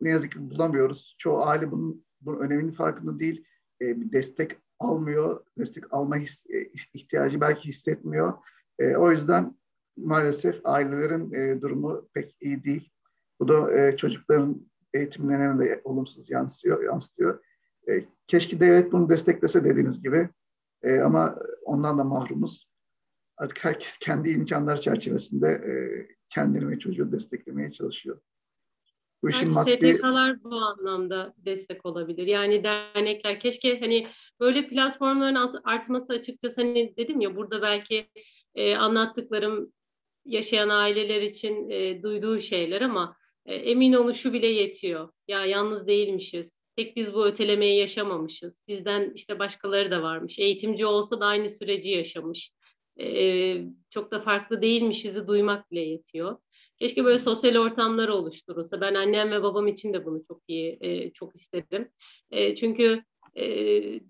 ne yazık ki bulamıyoruz. Çoğu aile bunun, bunun öneminin farkında değil. E, bir destek almıyor, destek alma e, ihtiyacı belki hissetmiyor. E, o yüzden maalesef ailelerin e, durumu pek iyi değil. Bu da e, çocukların eğitimlerine de olumsuz yansıyor, yansıtıyor. E, keşke devlet bunu desteklese dediğiniz gibi. E, ama ondan da mahrumuz. Artık herkes kendi imkanları çerçevesinde e, kendini ve çocuğu desteklemeye çalışıyor. Bu işin maddi... STK'lar bu anlamda destek olabilir. Yani dernekler keşke hani böyle platformların artması açıkçası hani dedim ya burada belki e, anlattıklarım yaşayan aileler için e, duyduğu şeyler ama e, emin olun şu bile yetiyor. Ya yalnız değilmişiz. Tek biz bu ötelemeyi yaşamamışız. Bizden işte başkaları da varmış. Eğitimci olsa da aynı süreci yaşamış. E, çok da farklı değilmişizi duymak bile yetiyor. Keşke böyle sosyal ortamlar oluşturulsa. Ben annem ve babam için de bunu çok iyi, e, çok istedim. E, çünkü e,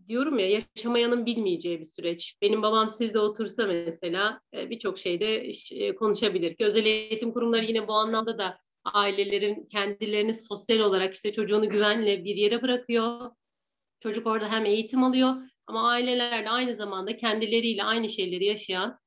diyorum ya yaşamayanın bilmeyeceği bir süreç. Benim babam sizde otursa mesela e, birçok şeyde e, konuşabilir ki özel eğitim kurumları yine bu anlamda da ailelerin kendilerini sosyal olarak işte çocuğunu güvenle bir yere bırakıyor. Çocuk orada hem eğitim alıyor ama aileler de aynı zamanda kendileriyle aynı şeyleri yaşayan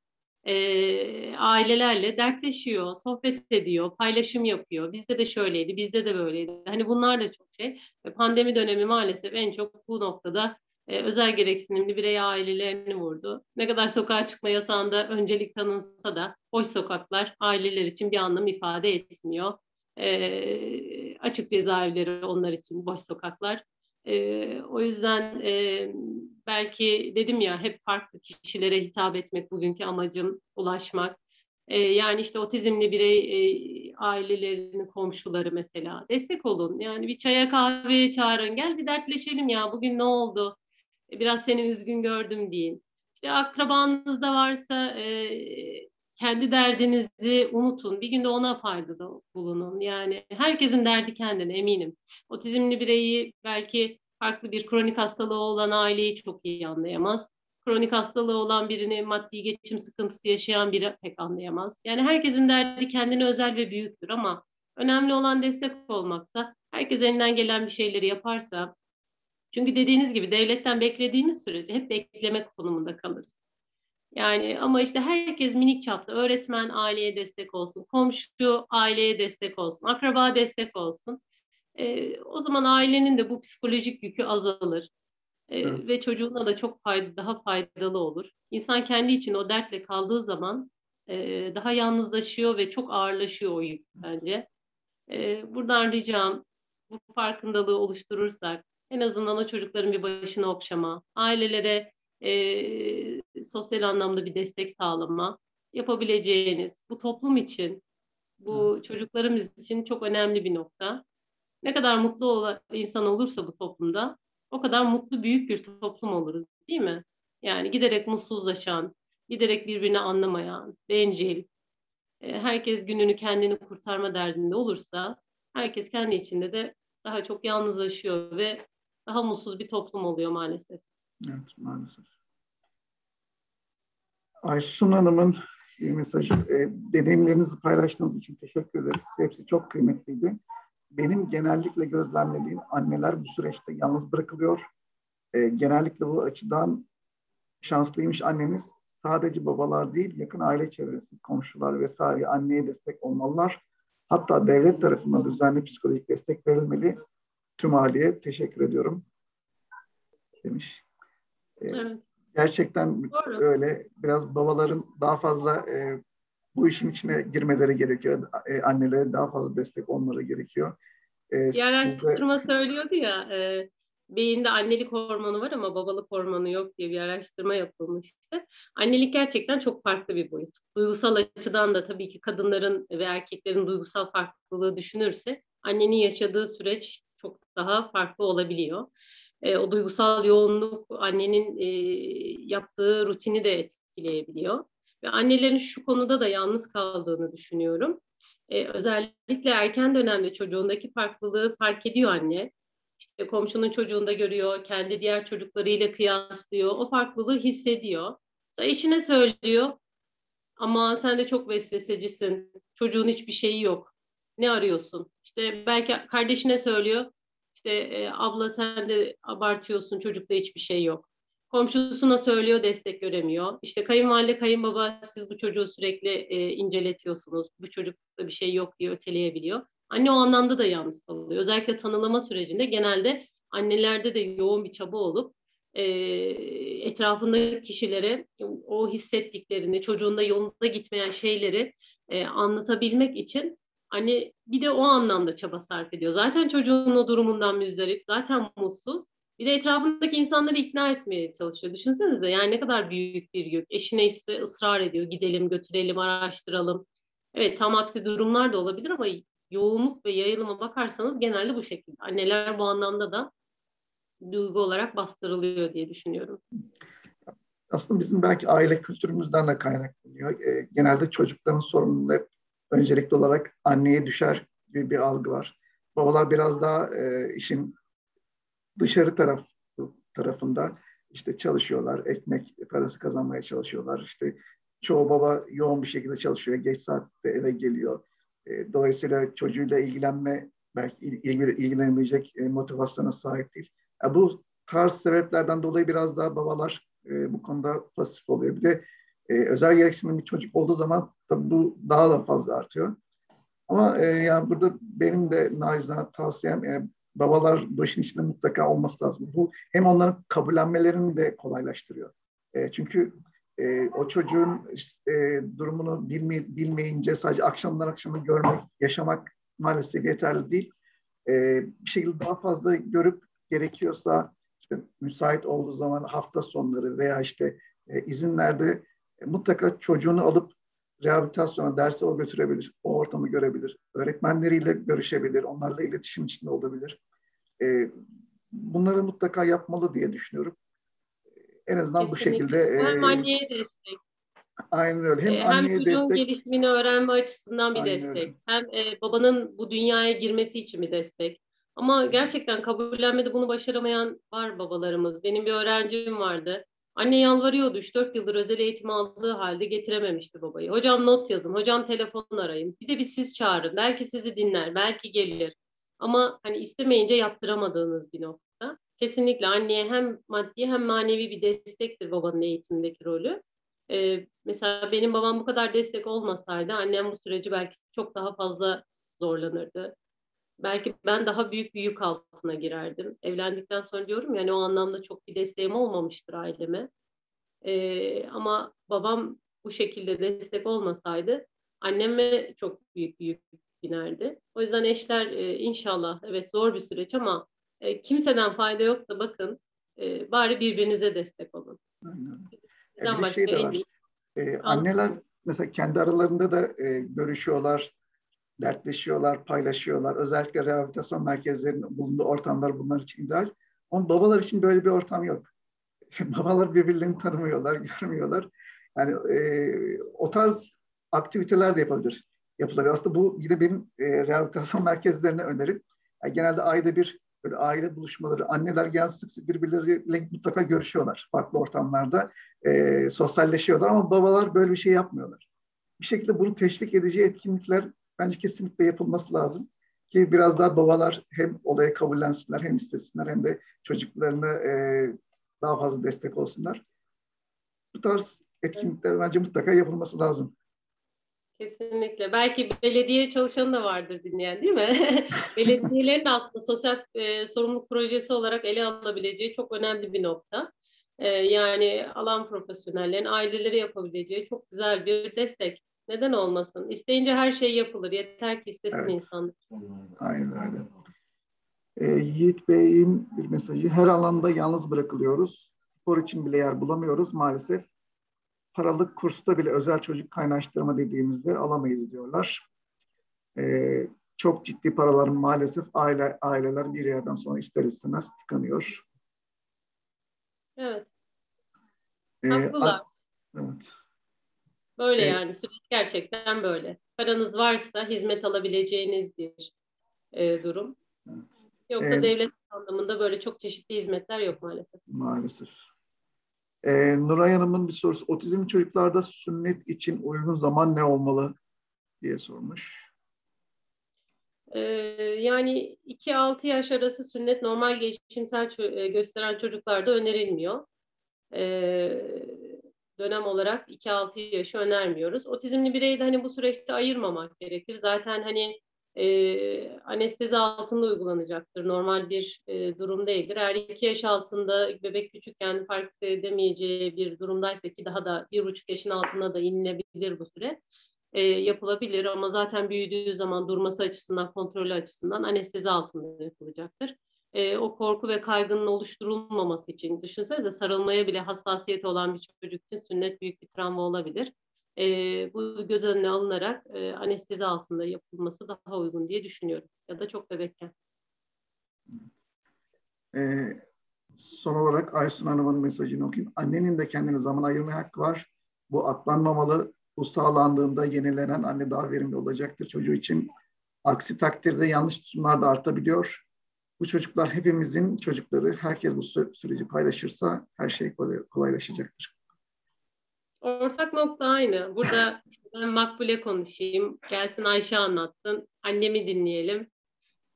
e, ailelerle dertleşiyor, sohbet ediyor, paylaşım yapıyor. Bizde de şöyleydi, bizde de böyleydi. Hani bunlar da çok şey. Pandemi dönemi maalesef en çok bu noktada e, özel gereksinimli birey ailelerini vurdu. Ne kadar sokağa çıkma yasağında öncelik tanınsa da boş sokaklar aileler için bir anlam ifade etmiyor. E, açık cezaevleri onlar için boş sokaklar. E, o yüzden e, belki dedim ya hep farklı kişilere hitap etmek bugünkü amacım ulaşmak. E, yani işte otizmli birey e, ailelerinin komşuları mesela destek olun. Yani bir çaya kahveye çağırın gel bir dertleşelim ya bugün ne oldu? Biraz seni üzgün gördüm deyin. İşte akrabanızda varsa e, kendi derdinizi unutun. Bir günde ona faydada bulunun. Yani herkesin derdi kendine eminim. Otizmli bireyi belki farklı bir kronik hastalığı olan aileyi çok iyi anlayamaz. kronik hastalığı olan birini, maddi geçim sıkıntısı yaşayan biri pek anlayamaz. Yani herkesin derdi kendine özel ve büyüktür ama önemli olan destek olmaksa, herkes elinden gelen bir şeyleri yaparsa, çünkü dediğiniz gibi devletten beklediğimiz sürece hep beklemek konumunda kalırız. Yani ama işte herkes minik çapta öğretmen aileye destek olsun, komşu aileye destek olsun, akraba destek olsun. Ee, o zaman ailenin de bu psikolojik yükü azalır. Evet. Ve çocuğuna da çok fayda, daha faydalı olur. İnsan kendi için o dertle kaldığı zaman e, daha yalnızlaşıyor ve çok ağırlaşıyor o yük bence. E, buradan ricam bu farkındalığı oluşturursak en azından o çocukların bir başına okşama, ailelere e, sosyal anlamda bir destek sağlama yapabileceğiniz bu toplum için, bu evet. çocuklarımız için çok önemli bir nokta. Ne kadar mutlu olan insan olursa bu toplumda o kadar mutlu büyük bir toplum oluruz değil mi? Yani giderek mutsuzlaşan, giderek birbirini anlamayan, bencil, e, herkes gününü kendini kurtarma derdinde olursa herkes kendi içinde de daha çok yalnızlaşıyor ve daha mutsuz bir toplum oluyor maalesef. Evet maalesef. Aysun Hanım'ın mesajı, e, deneyimlerinizi paylaştığınız için teşekkür ederiz. Hepsi çok kıymetliydi. Benim genellikle gözlemlediğim anneler bu süreçte yalnız bırakılıyor. E, genellikle bu açıdan şanslıymış anneniz. Sadece babalar değil, yakın aile çevresi, komşular vesaire anneye destek olmalılar. Hatta devlet tarafından düzenli psikolojik destek verilmeli. Tüm aileye teşekkür ediyorum demiş. Ee, evet. Gerçekten Doğru. öyle. Biraz babaların daha fazla e, bu işin içine girmeleri gerekiyor. E, annelere daha fazla destek olmaları gerekiyor. E, bir araştırma sizde... söylüyordu ya, e, beyinde annelik hormonu var ama babalık hormonu yok diye bir araştırma yapılmıştı. Annelik gerçekten çok farklı bir boyut. Duygusal açıdan da tabii ki kadınların ve erkeklerin duygusal farklılığı düşünürse annenin yaşadığı süreç çok daha farklı olabiliyor. E, o duygusal yoğunluk annenin e, yaptığı rutini de etkileyebiliyor. Ve annelerin şu konuda da yalnız kaldığını düşünüyorum. E, özellikle erken dönemde çocuğundaki farklılığı fark ediyor anne. İşte komşunun çocuğunda görüyor, kendi diğer çocuklarıyla kıyaslıyor, o farklılığı hissediyor. Eşine söylüyor, ama sen de çok vesvesecisin, çocuğun hiçbir şeyi yok, ne arıyorsun? İşte belki kardeşine söylüyor, işte e, abla sen de abartıyorsun çocukta hiçbir şey yok. Komşusuna söylüyor destek göremiyor. İşte kayınvalide kayınbaba siz bu çocuğu sürekli e, inceletiyorsunuz. Bu çocukta bir şey yok diye öteleyebiliyor. Anne o anlamda da yalnız kalıyor. Özellikle tanılama sürecinde genelde annelerde de yoğun bir çaba olup e, etrafındaki kişilere o hissettiklerini, çocuğunda yolunda gitmeyen şeyleri e, anlatabilmek için Hani bir de o anlamda çaba sarf ediyor. Zaten çocuğun o durumundan müzdarip, zaten mutsuz. Bir de etrafındaki insanları ikna etmeye çalışıyor. Düşünsenize yani ne kadar büyük bir yük. Eşine ise ısrar ediyor. Gidelim, götürelim, araştıralım. Evet tam aksi durumlar da olabilir ama yoğunluk ve yayılıma bakarsanız genelde bu şekilde. Anneler bu anlamda da duygu olarak bastırılıyor diye düşünüyorum. Aslında bizim belki aile kültürümüzden de kaynaklanıyor. E, genelde çocukların sorumluluğu öncelikli olarak anneye düşer gibi bir algı var. Babalar biraz daha e, işin dışarı taraf tarafında işte çalışıyorlar, ekmek parası kazanmaya çalışıyorlar. İşte çoğu baba yoğun bir şekilde çalışıyor, geç saatte eve geliyor. E, dolayısıyla çocuğuyla ilgilenme belki ilgilenemeyecek e, motivasyona sahip değil. Yani bu tarz sebeplerden dolayı biraz daha babalar e, bu konuda pasif oluyor. Bir de e, özel gereksinimli bir çocuk olduğu zaman tabii bu daha da fazla artıyor. Ama e, yani burada benim de nacizane tavsiyem e, babalar başın içinde mutlaka olması lazım. Bu hem onların kabullenmelerini de kolaylaştırıyor. E, çünkü e, o çocuğun e, durumunu bilmey, bilmeyince sadece akşamdan akşama görmek, yaşamak maalesef yeterli değil. E, bir şekilde daha fazla görüp gerekiyorsa işte müsait olduğu zaman hafta sonları veya işte e, izinlerde e, mutlaka çocuğunu alıp rehabilitasyona, derse o götürebilir, o ortamı görebilir, öğretmenleriyle görüşebilir, onlarla iletişim içinde olabilir. E, bunları mutlaka yapmalı diye düşünüyorum. En azından Kesinlikle. bu şekilde. E, hem anneye destek. Aynen öyle. Hem, hem anneye çocuğun destek. gelişimini öğrenme açısından bir Aynen destek. Öyle. Hem e, babanın bu dünyaya girmesi için bir destek. Ama gerçekten kabullenmede bunu başaramayan var babalarımız. Benim bir öğrencim vardı Anne yalvarıyordu 3-4 yıldır özel eğitim aldığı halde getirememişti babayı. Hocam not yazın, hocam telefon arayın. Bir de bir siz çağırın. Belki sizi dinler, belki gelir. Ama hani istemeyince yaptıramadığınız bir nokta. Kesinlikle anneye hem maddi hem manevi bir destektir babanın eğitimdeki rolü. Ee, mesela benim babam bu kadar destek olmasaydı annem bu süreci belki çok daha fazla zorlanırdı. Belki ben daha büyük bir yük altına girerdim. Evlendikten sonra diyorum yani o anlamda çok bir desteğim olmamıştır aileme. Ee, ama babam bu şekilde destek olmasaydı anneme çok büyük bir yük binerdi. O yüzden eşler e, inşallah evet zor bir süreç ama e, kimseden fayda yoksa bakın e, bari birbirinize destek olun. Aynen. Bir başka şey de var. Ee, anneler mesela kendi aralarında da e, görüşüyorlar, dertleşiyorlar, paylaşıyorlar. Özellikle rehabilitasyon merkezlerinin bulunduğu ortamlar bunlar için ideal. Ama babalar için böyle bir ortam yok. babalar birbirlerini tanımıyorlar, görmüyorlar. Yani e, o tarz aktiviteler de yapabilir. Yapılabilir. Aslında bu yine benim e, rehabilitasyon merkezlerine önerim. Yani genelde ayda bir böyle aile buluşmaları, anneler genelde sık sık birbirleriyle mutlaka görüşüyorlar farklı ortamlarda. E, sosyalleşiyorlar ama babalar böyle bir şey yapmıyorlar. Bir şekilde bunu teşvik edici etkinlikler bence kesinlikle yapılması lazım. Ki biraz daha babalar hem olayı kabullensinler hem istesinler hem de çocuklarına e, daha fazla destek olsunlar. Bu tarz etkinlikler bence mutlaka yapılması lazım. Kesinlikle. Belki belediye çalışanı da vardır dinleyen değil mi? Belediyelerin altında sosyal e, sorumluluk projesi olarak ele alınabileceği çok önemli bir nokta. E, yani alan profesyonellerin aileleri yapabileceği çok güzel bir destek. Neden olmasın? İsteyince her şey yapılır. Yeter ki istesin evet. insan. Aynen öyle. E, Yiğit Bey'in bir mesajı. Her alanda yalnız bırakılıyoruz. Spor için bile yer bulamıyoruz maalesef paralık kursta bile özel çocuk kaynaştırma dediğimizde alamayız diyorlar. Ee, çok ciddi paralar maalesef aile aileler bir yerden sonra ister istemez tıkanıyor. Evet. Ee, Haklılar. Evet. Böyle ee, yani süreç gerçekten böyle. Paranız varsa hizmet alabileceğiniz bir e, durum. Evet. Yoksa ee, devlet anlamında böyle çok çeşitli hizmetler yok maalesef. Maalesef. Ee, Nuray Hanım'ın bir sorusu. Otizm çocuklarda sünnet için uygun zaman ne olmalı diye sormuş. Ee, yani 2-6 yaş arası sünnet normal gelişimsel e, gösteren çocuklarda önerilmiyor. Ee, dönem olarak 2-6 yaşı önermiyoruz. Otizmli bireyde hani bu süreçte ayırmamak gerekir. Zaten hani e, anestezi altında uygulanacaktır. Normal bir e, durum değildir. Eğer iki yaş altında bebek küçükken fark edemeyeceği bir durumdaysa ki daha da bir buçuk yaşın altına da inilebilir bu süre e, yapılabilir ama zaten büyüdüğü zaman durması açısından, kontrolü açısından anestezi altında yapılacaktır. E, o korku ve kaygının oluşturulmaması için düşünsenize sarılmaya bile hassasiyeti olan bir çocuk için sünnet büyük bir travma olabilir e, bu göz önüne alınarak e, anestezi altında yapılması daha uygun diye düşünüyorum. Ya da çok bebekken. E, son olarak Aysun Hanım'ın mesajını okuyayım. Annenin de kendine zaman ayırmaya hakkı var. Bu atlanmamalı. Bu sağlandığında yenilenen anne daha verimli olacaktır çocuğu için. Aksi takdirde yanlış tutumlar da artabiliyor. Bu çocuklar hepimizin çocukları. Herkes bu süreci paylaşırsa her şey kolaylaşacaktır. Ortak nokta aynı. Burada işte ben Makbule konuşayım. Gelsin Ayşe anlattın. Annemi dinleyelim.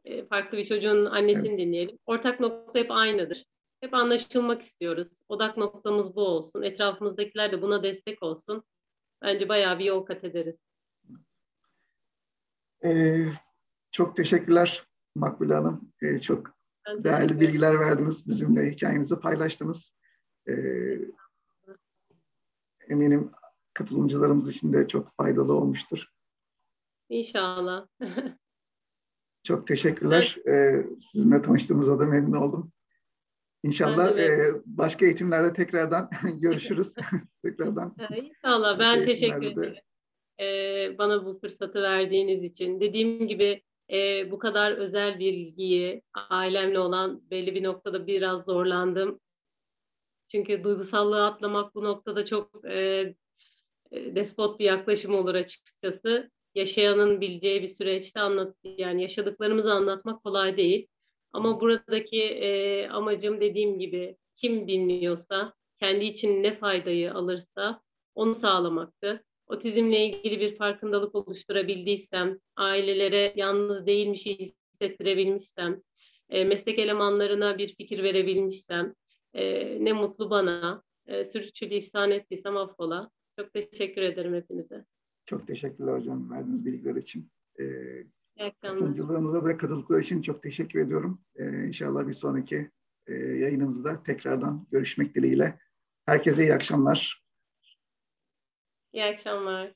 E, farklı bir çocuğun annesini evet. dinleyelim. Ortak nokta hep aynıdır. Hep anlaşılmak istiyoruz. Odak noktamız bu olsun. Etrafımızdakiler de buna destek olsun. Bence bayağı bir yol kat ederiz. Ee, çok teşekkürler Makbule Hanım. Ee, çok değerli bilgiler verdiniz. Bizimle hikayenizi paylaştınız. Ee, eminim katılımcılarımız için de çok faydalı olmuştur. İnşallah. çok teşekkürler. Evet. Ee, sizinle tanıştığımıza da memnun oldum. İnşallah e, başka eğitimlerde tekrardan görüşürüz. tekrardan. İnşallah. Ben teşekkür ederim. Ee, bana bu fırsatı verdiğiniz için. Dediğim gibi e, bu kadar özel bir ilgiyi ailemle olan belli bir noktada biraz zorlandım. Çünkü duygusallığı atlamak bu noktada çok e, e, despot bir yaklaşım olur açıkçası. Yaşayanın bileceği bir süreçte anlat yani yaşadıklarımızı anlatmak kolay değil. Ama buradaki e, amacım dediğim gibi kim dinliyorsa kendi için ne faydayı alırsa onu sağlamaktı. Otizmle ilgili bir farkındalık oluşturabildiysem, ailelere yalnız değilmiş hissettirebilmişsem, e, meslek elemanlarına bir fikir verebilmişsem, e, ne mutlu bana. E, sürçülisan ettiysem affola. Çok teşekkür ederim hepinize. Çok teşekkürler hocam verdiğiniz bilgiler için. İyi akşamlar. katılımcılığınıza da katıldıkları için çok teşekkür ediyorum. Ee, inşallah bir sonraki e, yayınımızda tekrardan görüşmek dileğiyle. Herkese iyi akşamlar. İyi akşamlar.